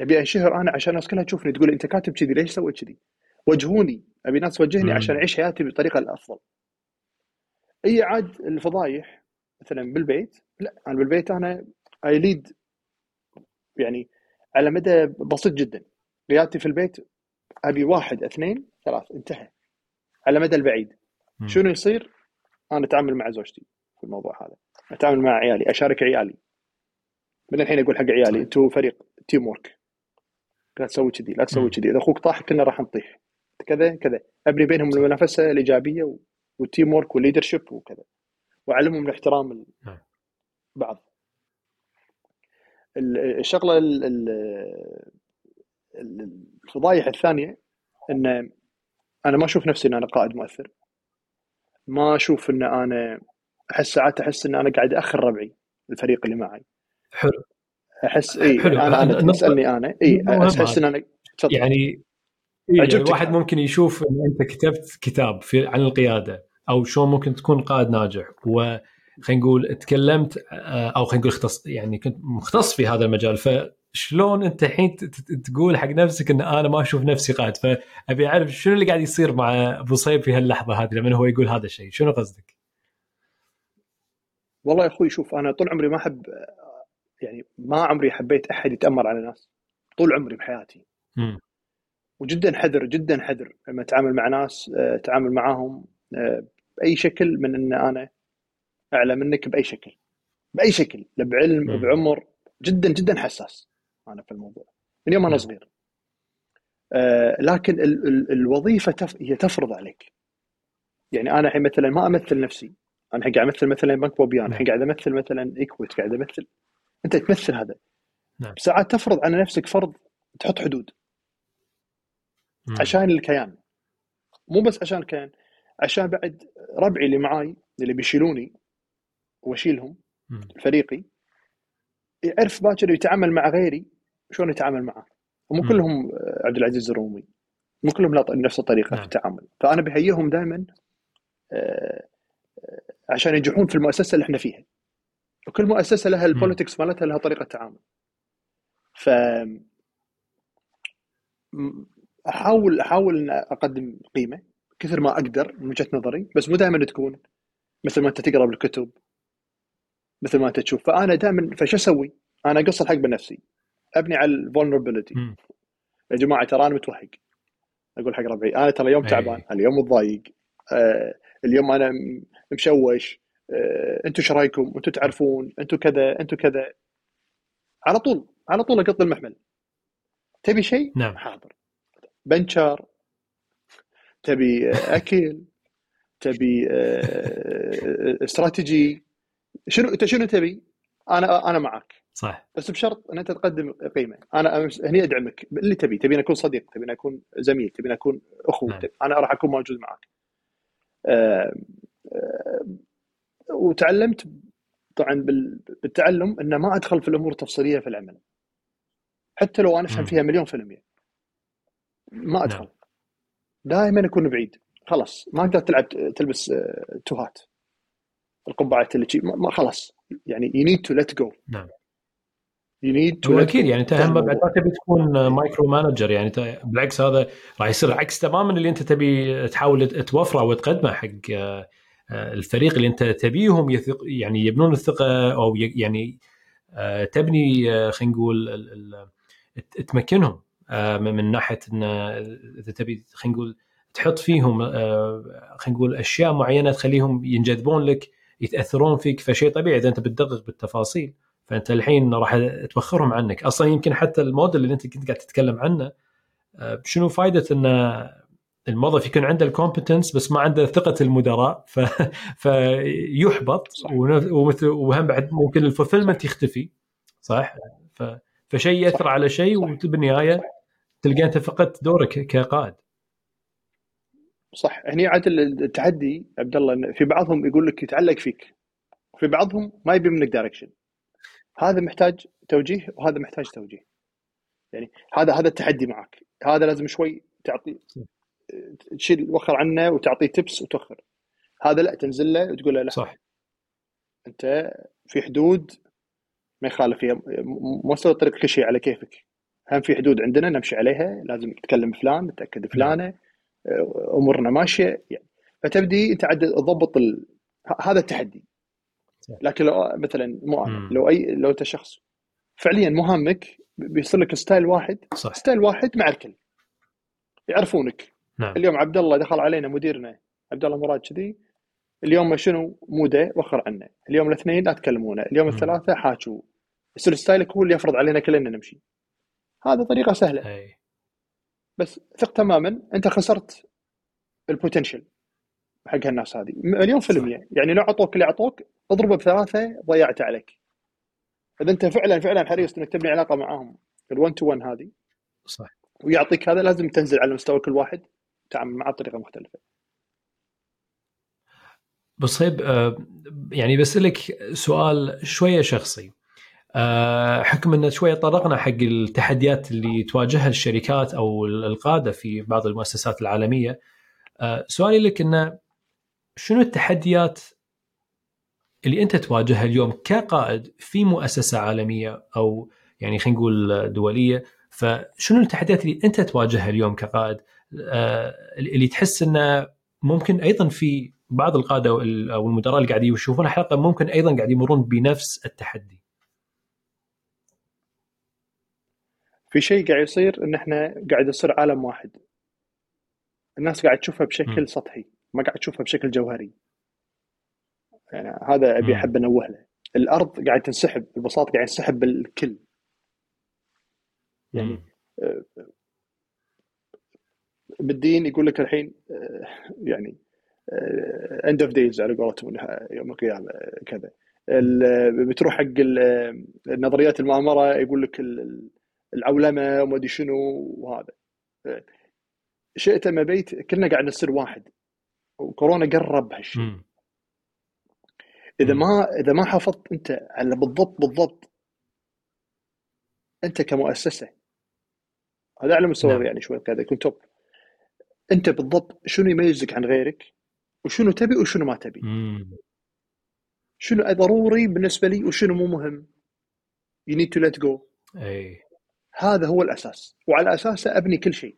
أبي انشهر أنا عشان الناس كلها تشوفني تقول أنت كاتب كذي ليش سويت كذي؟ وجهوني أبي الناس توجهني عشان أعيش حياتي بالطريقة الأفضل. أي عاد الفضايح مثلا بالبيت لا أنا بالبيت أنا اي lead يعني على مدى بسيط جدا ريادتي في البيت أبي واحد اثنين ثلاث انتهى على مدى البعيد. شنو يصير؟ أنا أتعامل مع زوجتي في الموضوع هذا أتعامل مع عيالي أشارك عيالي من الحين أقول حق عيالي أنتم فريق teamwork لا تسوي كذي لا تسوي كذي. إذا أخوك طاح كنا راح نطيح. كذا كذا. ابني بينهم المنافسة الإيجابية وال teamwork وال leadership وكذا. وأعلمهم الاحترام نعم. بعض. الشغلة الفضايح الثانية إن أنا ما أشوف نفسي إن أنا قائد مؤثر. ما أشوف إن أنا أحس ساعات أحس إن أنا قاعد أخر ربعي الفريق اللي معي. حلو. أحس إي حلو. أنا أنا تسألني أنا إي أحس ان أنا تفضل. يعني إيه يعني الواحد ممكن يشوف إن أنت كتبت كتاب في عن القيادة أو شلون ممكن تكون قائد ناجح و خلينا نقول تكلمت آه، أو خلينا نقول اختص يعني كنت مختص في هذا المجال فشلون أنت الحين تقول حق نفسك إن أنا ما أشوف نفسي قائد فأبي أعرف شنو اللي قاعد يصير مع أبو صيب في هاللحظة هذه لما هو يقول هذا الشيء شنو قصدك؟ والله يا أخوي شوف أنا طول عمري ما أحب يعني ما عمري حبيت أحد يتأمر على ناس طول عمري بحياتي. م. وجدا حذر جدا حذر لما أتعامل مع ناس أتعامل آه، معاهم آه، بأي شكل من إن أنا اعلى منك بأي شكل. بأي شكل لا بعلم بعمر. جدا جدا حساس أنا في الموضوع من يوم أنا صغير. آه لكن ال ال الوظيفة تف... هي تفرض عليك. يعني أنا الحين مثلا ما أمثل نفسي. أنا الحين قاعد أمثل مثلا بنك بوبيان الحين قاعد أمثل مثلا ايكويت قاعد أمثل أنت تمثل هذا. نعم. ساعات تفرض على نفسك فرض تحط حدود. مم. عشان الكيان. مو بس عشان الكيان عشان بعد ربعي اللي معاي اللي بيشيلوني واشيلهم فريقي يعرف باكر يتعامل مع غيري شلون يتعامل معه. ومو كلهم عبد العزيز الرومي. مو كلهم نفس الطريقة نعم. في التعامل. فأنا بهيئهم دائما آه، آه، عشان ينجحون في المؤسسة اللي إحنا فيها. وكل مؤسسة لها البوليتكس مالتها لها طريقة تعامل. ف احاول أحاول إن أقدم قيمة كثر ما أقدر من وجهة نظري بس مو دائما تكون. مثل ما أنت تقرأ بالكتب. مثل ما أنت تشوف. فأنا دائما فشو أسوي؟ أنا اقص الحق بنفسي. أبني على الفولنربيلتي يا جماعة ترى أنا متوهق. أقول حق ربعي أنا ترى اليوم تعبان اليوم متضايق آه اليوم أنا مشوش. أنتم إيش رأيكم؟ أنتم تعرفون؟ أنتم كذا أنتم كذا. على طول على طول أقط المحمل تبي شيء؟ نعم. حاضر. بنشر. تبي أكل. تبي استراتيجي. شنو أنت شنو تبي؟ أنا أنا معك صح. بس بشرط إن أنت تقدم قيمة. أنا هني أدعمك. اللي تبي. تبي أكون صديق تبي أكون زميل تبي أكون اخو نعم. أنا راح أكون موجود معك وتعلمت طبعا بالتعلم إن ما أدخل في الأمور التفصيلية في العمل. حتى لو أنا افهم فيها مليون في المية. ما أدخل. نعم. دائما اكون بعيد. خلاص. ما تقدر تلعب تلبس آه، توهات. القبعات اللي ما خلاص. يعني you need to let go نعم. you need to أكيد يعني انت هم بعد ما تبي تكون micromanager يعني بالعكس هذا راح يصير عكس تماما اللي أنت تبي تحاول توفره وتقدمه حق آه، الفريق اللي انت تبيهم يثق يعني يبنون الثقة أو يعني آه، تبني خلينا نقول تمكنهم من ناحية إن إذا تبي خلينا نقول تحط فيهم خلينا نقول أشياء معينة تخليهم ينجذبون لك يتأثرون فيك فشيء طبيعي. إذا أنت بتدقق بالتفاصيل فأنت الحين راح توخرهم عنك. أصلا يمكن حتى الموديل اللي أنت كنت قاعد تتكلم عنه آه، شنو فائده إن الموظف يكون عنده ال competence بس ما عنده ثقة المدراء ف... فيحبط وهم بعد ممكن ال fulfillment يختفي. صح؟ ف... فشيء يأثر على شيء وبالنهايه تلقى أنت فقدت دورك كقائد. صح. هني عاد التحدي عبد الله في بعضهم يقول لك يتعلق فيك. في بعضهم ما يبي منك direction هذا محتاج توجيه وهذا محتاج توجيه. يعني هذا هذا التحدي معك. هذا لازم شوي تعطي تشيل وخر عنه وتعطيه تبس وتوخر. هذا لا تنزل له وتقول له لا. صح. أنت في حدود ما يخالف فيها مو الطريق كل شيء على كيفك. هم في حدود عندنا نمشي عليها لازم تكلم فلان نتاكد فلانة أمورنا ماشية. يعني فتبدي أنت عاد تضبط ال... هذا التحدي. لكن لو مثلا مو أنا لو أي لو أنت شخص فعليا مهامك بيصير لك style واحد. صح. style واحد مع الكل. يعرفونك. نعم. اليوم عبد الله دخل علينا مديرنا عبد الله مراد كذي. اليوم شنو؟ ال mood ه وخر عنه. اليوم الاثنين لا تكلمونه اليوم الثلاثاء حاجوا يصير style ك هو اللي يفرض علينا كلنا نمشي. هذه طريقة سهلة. أي. بس ثق تماما. أنت خسرت ال potential حق هالناس هذه. مليون في المية يعني. لو أعطوك اللي أعطوك اضربه بثلاثة ضيعت عليك. إذا أنت فعلا فعلا حريص إنك تبني علاقة معاهم. ال1 تو 1 هذه. صح. ويعطيك هذا لازم تنزل على مستوى كل واحد. تعامل معه بطريقة مختلفة. بصيب آه، يعني بسألك سؤال شوية شخصي. آه، حكم إن شوية طرقنا حق التحديات اللي تواجهها الشركات أو القادة في بعض المؤسسات العالمية. آه، سؤالي لك إنه شنو التحديات اللي أنت تواجهها اليوم كقائد في مؤسسة عالمية أو يعني خلينا نقول دولية؟ فشنو التحديات اللي أنت تواجهها اليوم كقائد؟ اللي تحس إنه ممكن أيضا في بعض القادة أو المدراء اللي قاعدين يشوفون الحلقة ممكن أيضا قاعد يمرون بنفس التحدي. في شيء قاعد يصير إن إحنا قاعد يصير عالم واحد. الناس قاعد تشوفها بشكل م. سطحي ما قاعد تشوفها بشكل جوهري. يعني هذا أبي أحب انوه له. الأرض قاعد تنسحب ببساطه قاعد ينسحب بالكل. يعني آه، بالدين يقول لك الحين آه، يعني end of days على قولتهم يوم القيامة كذا. بتروح حق النظريات المؤامرة يقول لك العولمة وما أدري شنو وهذا. شئت ما بيت كلنا قاعد نصير واحد. وكورونا قرب هالشيء. إذا ما إذا ما حافظت أنت على بالضبط بالضبط أنت كمؤسسة هذا على مستوى نعم. يعني شوي كذا يكون توب انت بالضبط شنو يميزك عن غيرك؟ وشنو تبي وشنو ما تبي. مم. شنو ضروري بالنسبة لي وشنو مو مهم؟ You need to let go. إي. هذا هو الأساس. وعلى اساسه أبني كل شيء.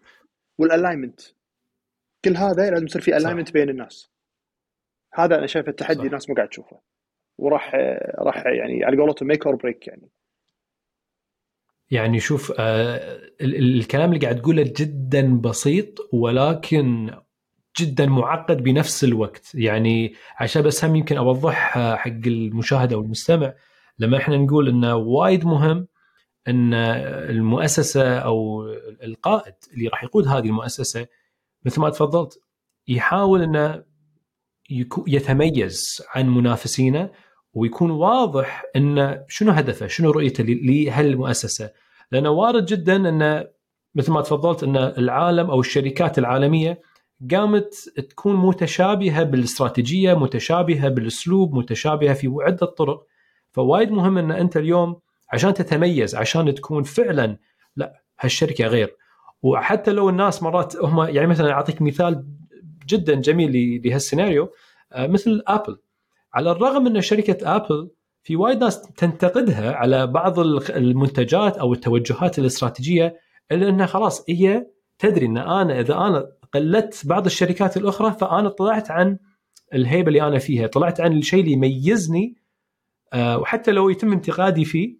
وال alignment كل هذا لازم يصير في alignment بين الناس. هذا أنا شايف التحدي الناس مو قاعد تشوفه. وراح راح يعني على قولتهم make or break يعني. يعني شوف آه الكلام اللي قاعد تقوله جدا بسيط ولكن جدا معقد بنفس الوقت. يعني عشان بس هم يمكن أوضح حق المشاهد أو المستمع لما إحنا نقول إنه وايد مهم إن المؤسسة أو القائد اللي راح يقود هذه المؤسسة مثل ما تفضلت يحاول إنه يتميز عن منافسينه ويكون واضح انه شنو هدفه، شنو رؤيته لهالمؤسسة، لأنه وارد جدا انه مثل ما تفضلت إن العالم أو الشركات العالمية قامت تكون متشابهة بالاستراتيجية، متشابهة بالأسلوب، متشابهة في عدة طرق، فوايد مهم إن أنت اليوم عشان تتميز عشان تكون فعلا لا هالشركة غير. وحتى لو الناس مرات هم يعني مثلا أعطيك مثال جدا جميل لهالسيناريو آه، مثل ابل على الرغم ان شركة ابل في وايد ناس تنتقدها على بعض المنتجات أو التوجهات الاستراتيجية إلا إنها خلاص هي تدري إن أنا إذا أنا قلدت بعض الشركات الأخرى فأنا طلعت عن الهيبة اللي أنا فيها، طلعت عن الشيء اللي يميزني آه، وحتى لو يتم انتقادي فيه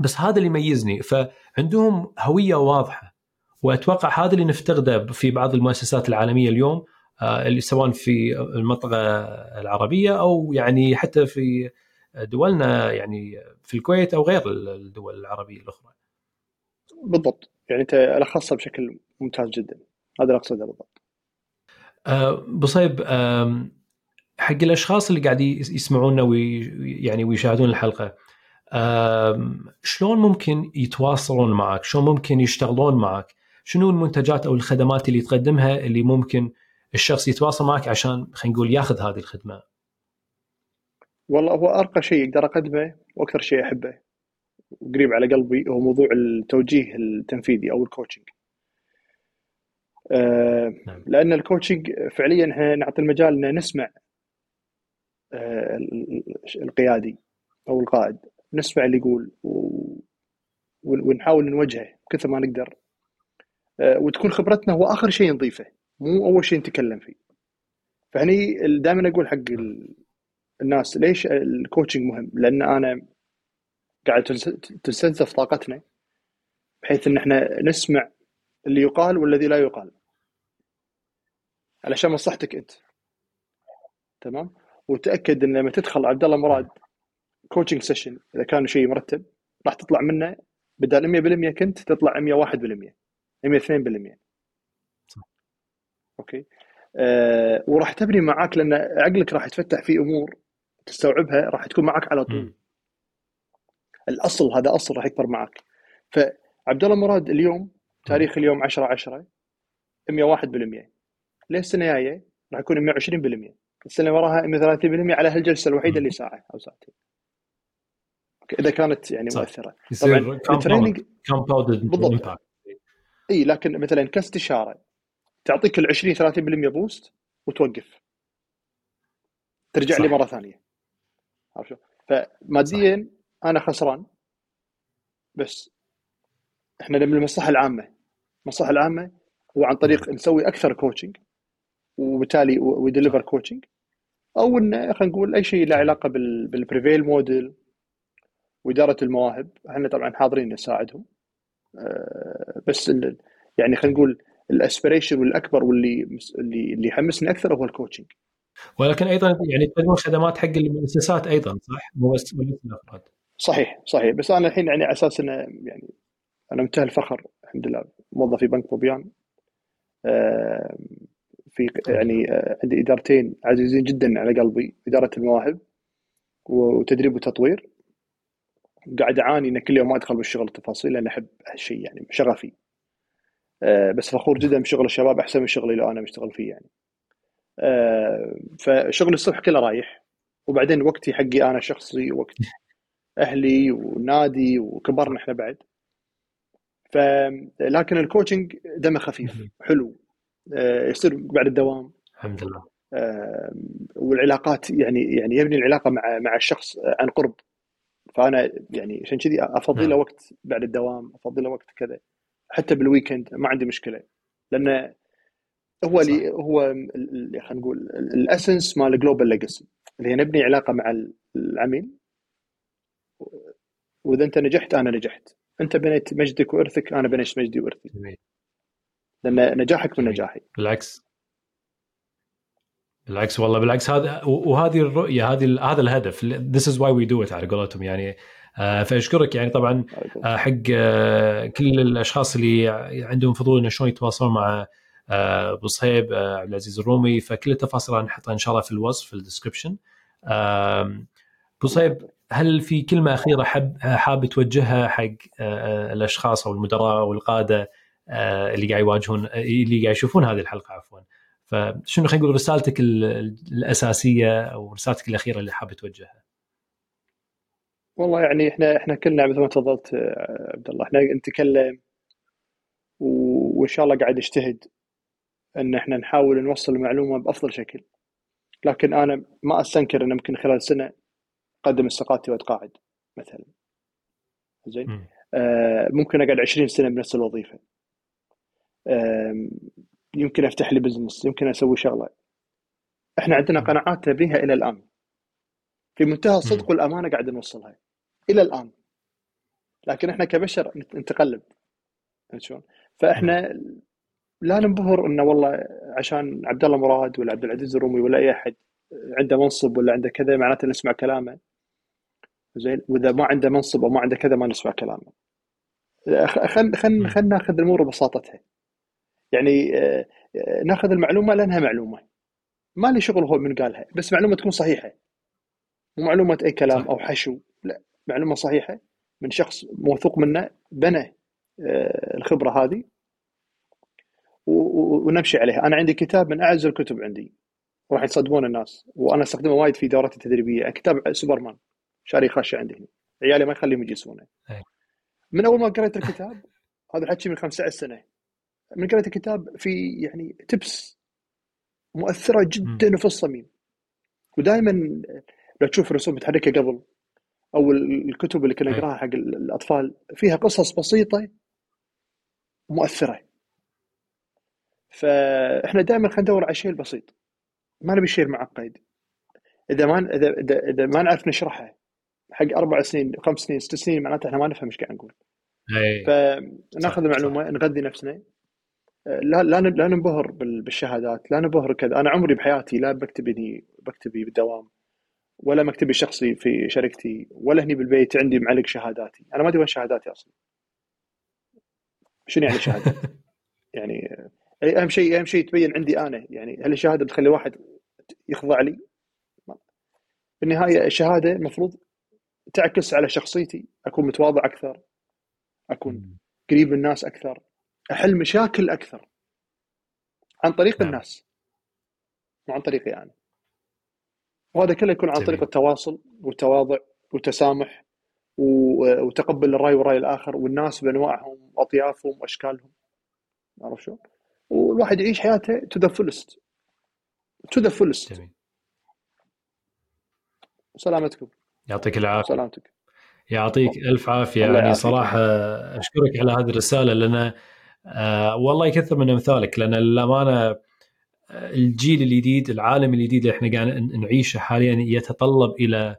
بس هذا اللي يميزني. فعندهم هوية واضحة وأتوقع هذا اللي نفتقده في بعض المؤسسات العالمية اليوم. اللي سواء في المنطقة العربية أو يعني حتى في دولنا يعني في الكويت أو غير الدول العربية الأخرى. بالضبط يعني أنت لخصها بشكل ممتاز جدا هذا اللي أقصده بالضبط. أه بصيب حق الأشخاص اللي قاعد يسمعونا ويعني ويشاهدون الحلقة شلون ممكن يتواصلون معك؟ شلون ممكن يشتغلون معك؟ شنو المنتجات أو الخدمات اللي تقدمها اللي ممكن الشخص يتواصل معك عشان خلينا نقول ياخذ هذه الخدمة؟ والله هو أرقى شيء أقدر أقدمه وأكثر شيء أحبه وقريب على قلبي هو موضوع التوجيه التنفيذي أو ال coaching. أه نعم. لأن ال coaching فعليا إحنا نعطي المجال ان نسمع أه القيادي أو القائد نسمع اللي يقول و... ونحاول نوجهه كثر ما نقدر أه وتكون خبرتنا هو آخر شيء نضيفه مو أول شيء نتكلم فيه. فهني دائما أقول حق الناس ليش ال coaching مهم؟ لأن أنا قاعد تستنزف طاقتنا بحيث إن إحنا نسمع اللي يقال والذي لا يقال. علشان مصلحتك أنت. تمام؟ وتأكد إن لما تدخل عبد الله مراد coaching session إذا كان شيء مرتب راح تطلع منه بدل 100% كنت تطلع 101% 102% صح. أوكي. أه وراح تبني معاك لأن عقلك راح يتفتح في أمور تستوعبها راح تكون معك على طول. م. الأصل هذا أصل راح يكبر معك فعبد الله مراد اليوم تاريخ اليوم 10 10 101% ليه السنة الجايه راح يكون 120% السنة اللي وراها 130% على هالجلسة الوحيدة اللي ساعة أو ساعتين. إذا كانت يعني صح. مؤثرة. طبعا ال training بالضبط. إي لكن مثلا كاستشارة. تعطيك ال 20 30% boost وتوقف. ترجع صح. لي مرة ثانية. عارف شو فماديا صح. أنا خسران بس إحنا من المصلحة العامة. المصلحة العامة هو عن طريق نسوي أكثر coaching وبالتالي we deliver coaching أو انه خلينا نقول أي شيء له علاقة بال prevail model وإدارة المواهب. إحنا طبعا حاضرين نساعدهم. آه، بس يعني خلينا نقول ال aspiration والأكبر واللي اللي اللي يحمسني أكثر هو ال coaching ولكن أيضا يعني تقدمون خدمات حق المؤسسات أيضا صح؟ مو بس الأفراد. صحيح صحيح. بس أنا الحين يعني على أساس إنه يعني أنا منتهى الفخر الحمد لله. موظف في بنك بوبيان. في يعني آه، عندي إدارتين عزيزين جدا على قلبي إدارة المواهب وتدريب وتطوير. قاعد أعاني إن كل يوم ما أدخل بالشغل التفاصيل لأن أحب هالشيء يعني شغفي. بس فخور جدا بشغل الشباب أحسن من شغلي اللي أنا مشتغل فيه يعني. آه، فشغل الصبح كله رايح وبعدين وقتي حقي أنا شخصي وقت أهلي ونادي وكبرنا إحنا بعد. ف لكن ال coaching دمه خفيف حلو. آه، يصير بعد الدوام. الحمد لله. والعلاقات يعني يعني يبني العلاقة مع مع الشخص عن قرب. فأنا يعني عشان كذي افضي له نعم. وقت بعد الدوام افضي له وقت كذا. حتى بال weekend ما عندي مشكلة. لأنه هو اللي هو خلينا نقول ال essence مال Global Legacy اللي هي نبني علاقة مع العميل. وإذا أنت نجحت أنا نجحت. أنت بنيت مجدك وإرثك أنا بنيت مجدي وإرثي. لأن نجاحك من نجاحي. بالعكس. بالعكس والله بالعكس هذا وهذه الرؤية هذه هذا الهدف. this is why we do it على قولتهم. يعني فأشكرك يعني طبعا آه، حق آه، كل الأشخاص اللي عندهم فضول إنه شلون يتواصلون مع أبو صهيب عبد العزيز الرومي فكل التفاصيل راح نحطها إن شاء الله في الوصف في الديسكربشن أبو صهيب هل في كلمة أخيرة حاب حاب توجهها حق الأشخاص أو المدراء أو القادة اللي قاعد يواجهون اللي قاعد يشوفون هذه الحلقة عفوا؟ فشنو خلينا نقول رسالتك الأساسية أو رسالتك الأخيرة اللي حاب توجهها؟ والله يعني إحنا إحنا كلنا مثل ما تفضلت آه، عبد الله. إحنا نتكلم وإن شاء الله قاعد نجتهد إن إحنا نحاول نوصل المعلومة بأفضل شكل. لكن أنا ما أستنكر إن ممكن خلال سنة أقدم استقالتي وأتقاعد مثلا. زين؟ آه ممكن أقعد 20 سنة بنفس الوظيفة. آه يمكن أفتح لي بزنس يمكن أسوي شغلة. إحنا عندنا قناعات بها إلى الآن. في منتهى الصدق والأمانة قاعد نوصلها. إلى الآن. لكن إحنا كبشر نتقلب. شلون؟ فإحنا لا ننبهر إنه والله عشان عبد الله مراد ولا عبد العزيز الرومي ولا أي أحد عنده منصب ولا عنده كذا معناته نسمع كلامه. زين؟ وإذا ما عنده منصب أو ما عنده كذا ما نسمع كلامه. خل خل خل ناخذ الأمور ببساطتها. يعني آه، آه، ناخذ المعلومة لأنها معلومة. ما لي شغل هو من قالها بس معلومة تكون صحيحة. مو معلومه أي كلام أو حشو. لا معلومة صحيحة من شخص موثوق منه بنى آه، الخبرة هذه. ونمشي عليها. أنا عندي كتاب من أعز الكتب عندي. راح يصدمون الناس. وأنا أستخدمه وايد في دوراتي التدريبية. كتاب سوبرمان شاري خاشه عندي. هنا عيالي ما يخليهم يجلسونه من أول ما قريت الكتاب هذا الحكي من 15 سنة. من قريت الكتاب في يعني تبس مؤثرة جدا وفي الصميم. ودائما تشوف الرسوم متحركه قبل أو الكتب اللي كنا نقراها حق الأطفال فيها قصص بسيطة مؤثرة. فإحنا دائما خلينا ندور على الشيء البسيط ما نبي الشيء المعقد إذا ما اذا اذا, إذا ما نعرف نشرحه حق أربع سنين خمس سنين ست سنين معناته إحنا ما نفهم إيش قاعد نقول. فناخذ المعلومه نغذي نفسنا. لا لا لا ننبهر بالشهادات لا ننبهر كذا. أنا عمري بحياتي لا بكتب بكتبي بالدوام ولا مكتبي الشخصي في شركتي ولا هني بالبيت عندي معلق شهاداتي. أنا ما أدري وين شهاداتي أصلا. شنو يعني شهادة؟ يعني أهم شيء أهم شيء تبين عندي أنا. يعني هل الشهادة بتخلي واحد يخضع لي؟ في النهاية الشهادة المفروض تعكس على شخصيتي. أكون متواضع أكثر أكون قريب من الناس أكثر أحل مشاكل أكثر. عن طريق نعم. الناس. مو عن طريقي أنا. وهذا كله يكون عن طريق التواصل والتواضع والتسامح وتقبل الرأي والرأي الآخر والناس بانواعهم واطيافهم واشكالهم عرفت شلون؟ والواحد يعيش حياته to the fullest to the fullest سلامتكم. يعطيك العافية. سلامتك. يعطيك ألف عافية. يعني صراحة أشكرك على هذه الرسالة لأن آه والله يكثر من أمثالك لأن للأمانة الجيل الجديد العالم الجديد اللي إحنا قاعد نعيشه حاليا يتطلب إلى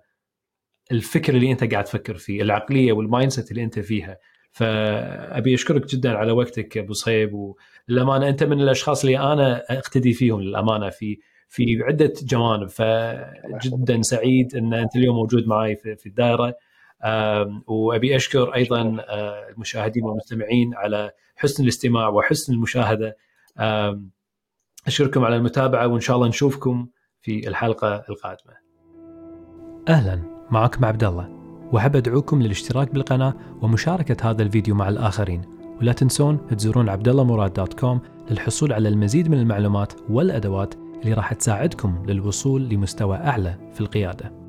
الفكر اللي أنت قاعد تفكر فيه العقلية وال mindset اللي أنت فيها. فأبي أشكرك جدا على وقتك أبو صهيب وللأمانة أنت من الأشخاص اللي أنا أقتدي فيهم للأمانة في في عدة جوانب. فجدا سعيد إن أنت اليوم موجود معي في, الدائرة. وأبي أشكر أيضا آه، المشاهدين والمستمعين على حسن الاستماع وحسن المشاهدة. أشكركم على المتابعة وإن شاء الله نشوفكم في الحلقة القادمة. أهلا معكم عبد الله وأحب أدعوكم للاشتراك بالقناة ومشاركة هذا الفيديو مع الآخرين ولا تنسون تزورون عبد الله مراد دوت كوم للحصول على المزيد من المعلومات والأدوات اللي راح تساعدكم للوصول لمستوى أعلى في القيادة.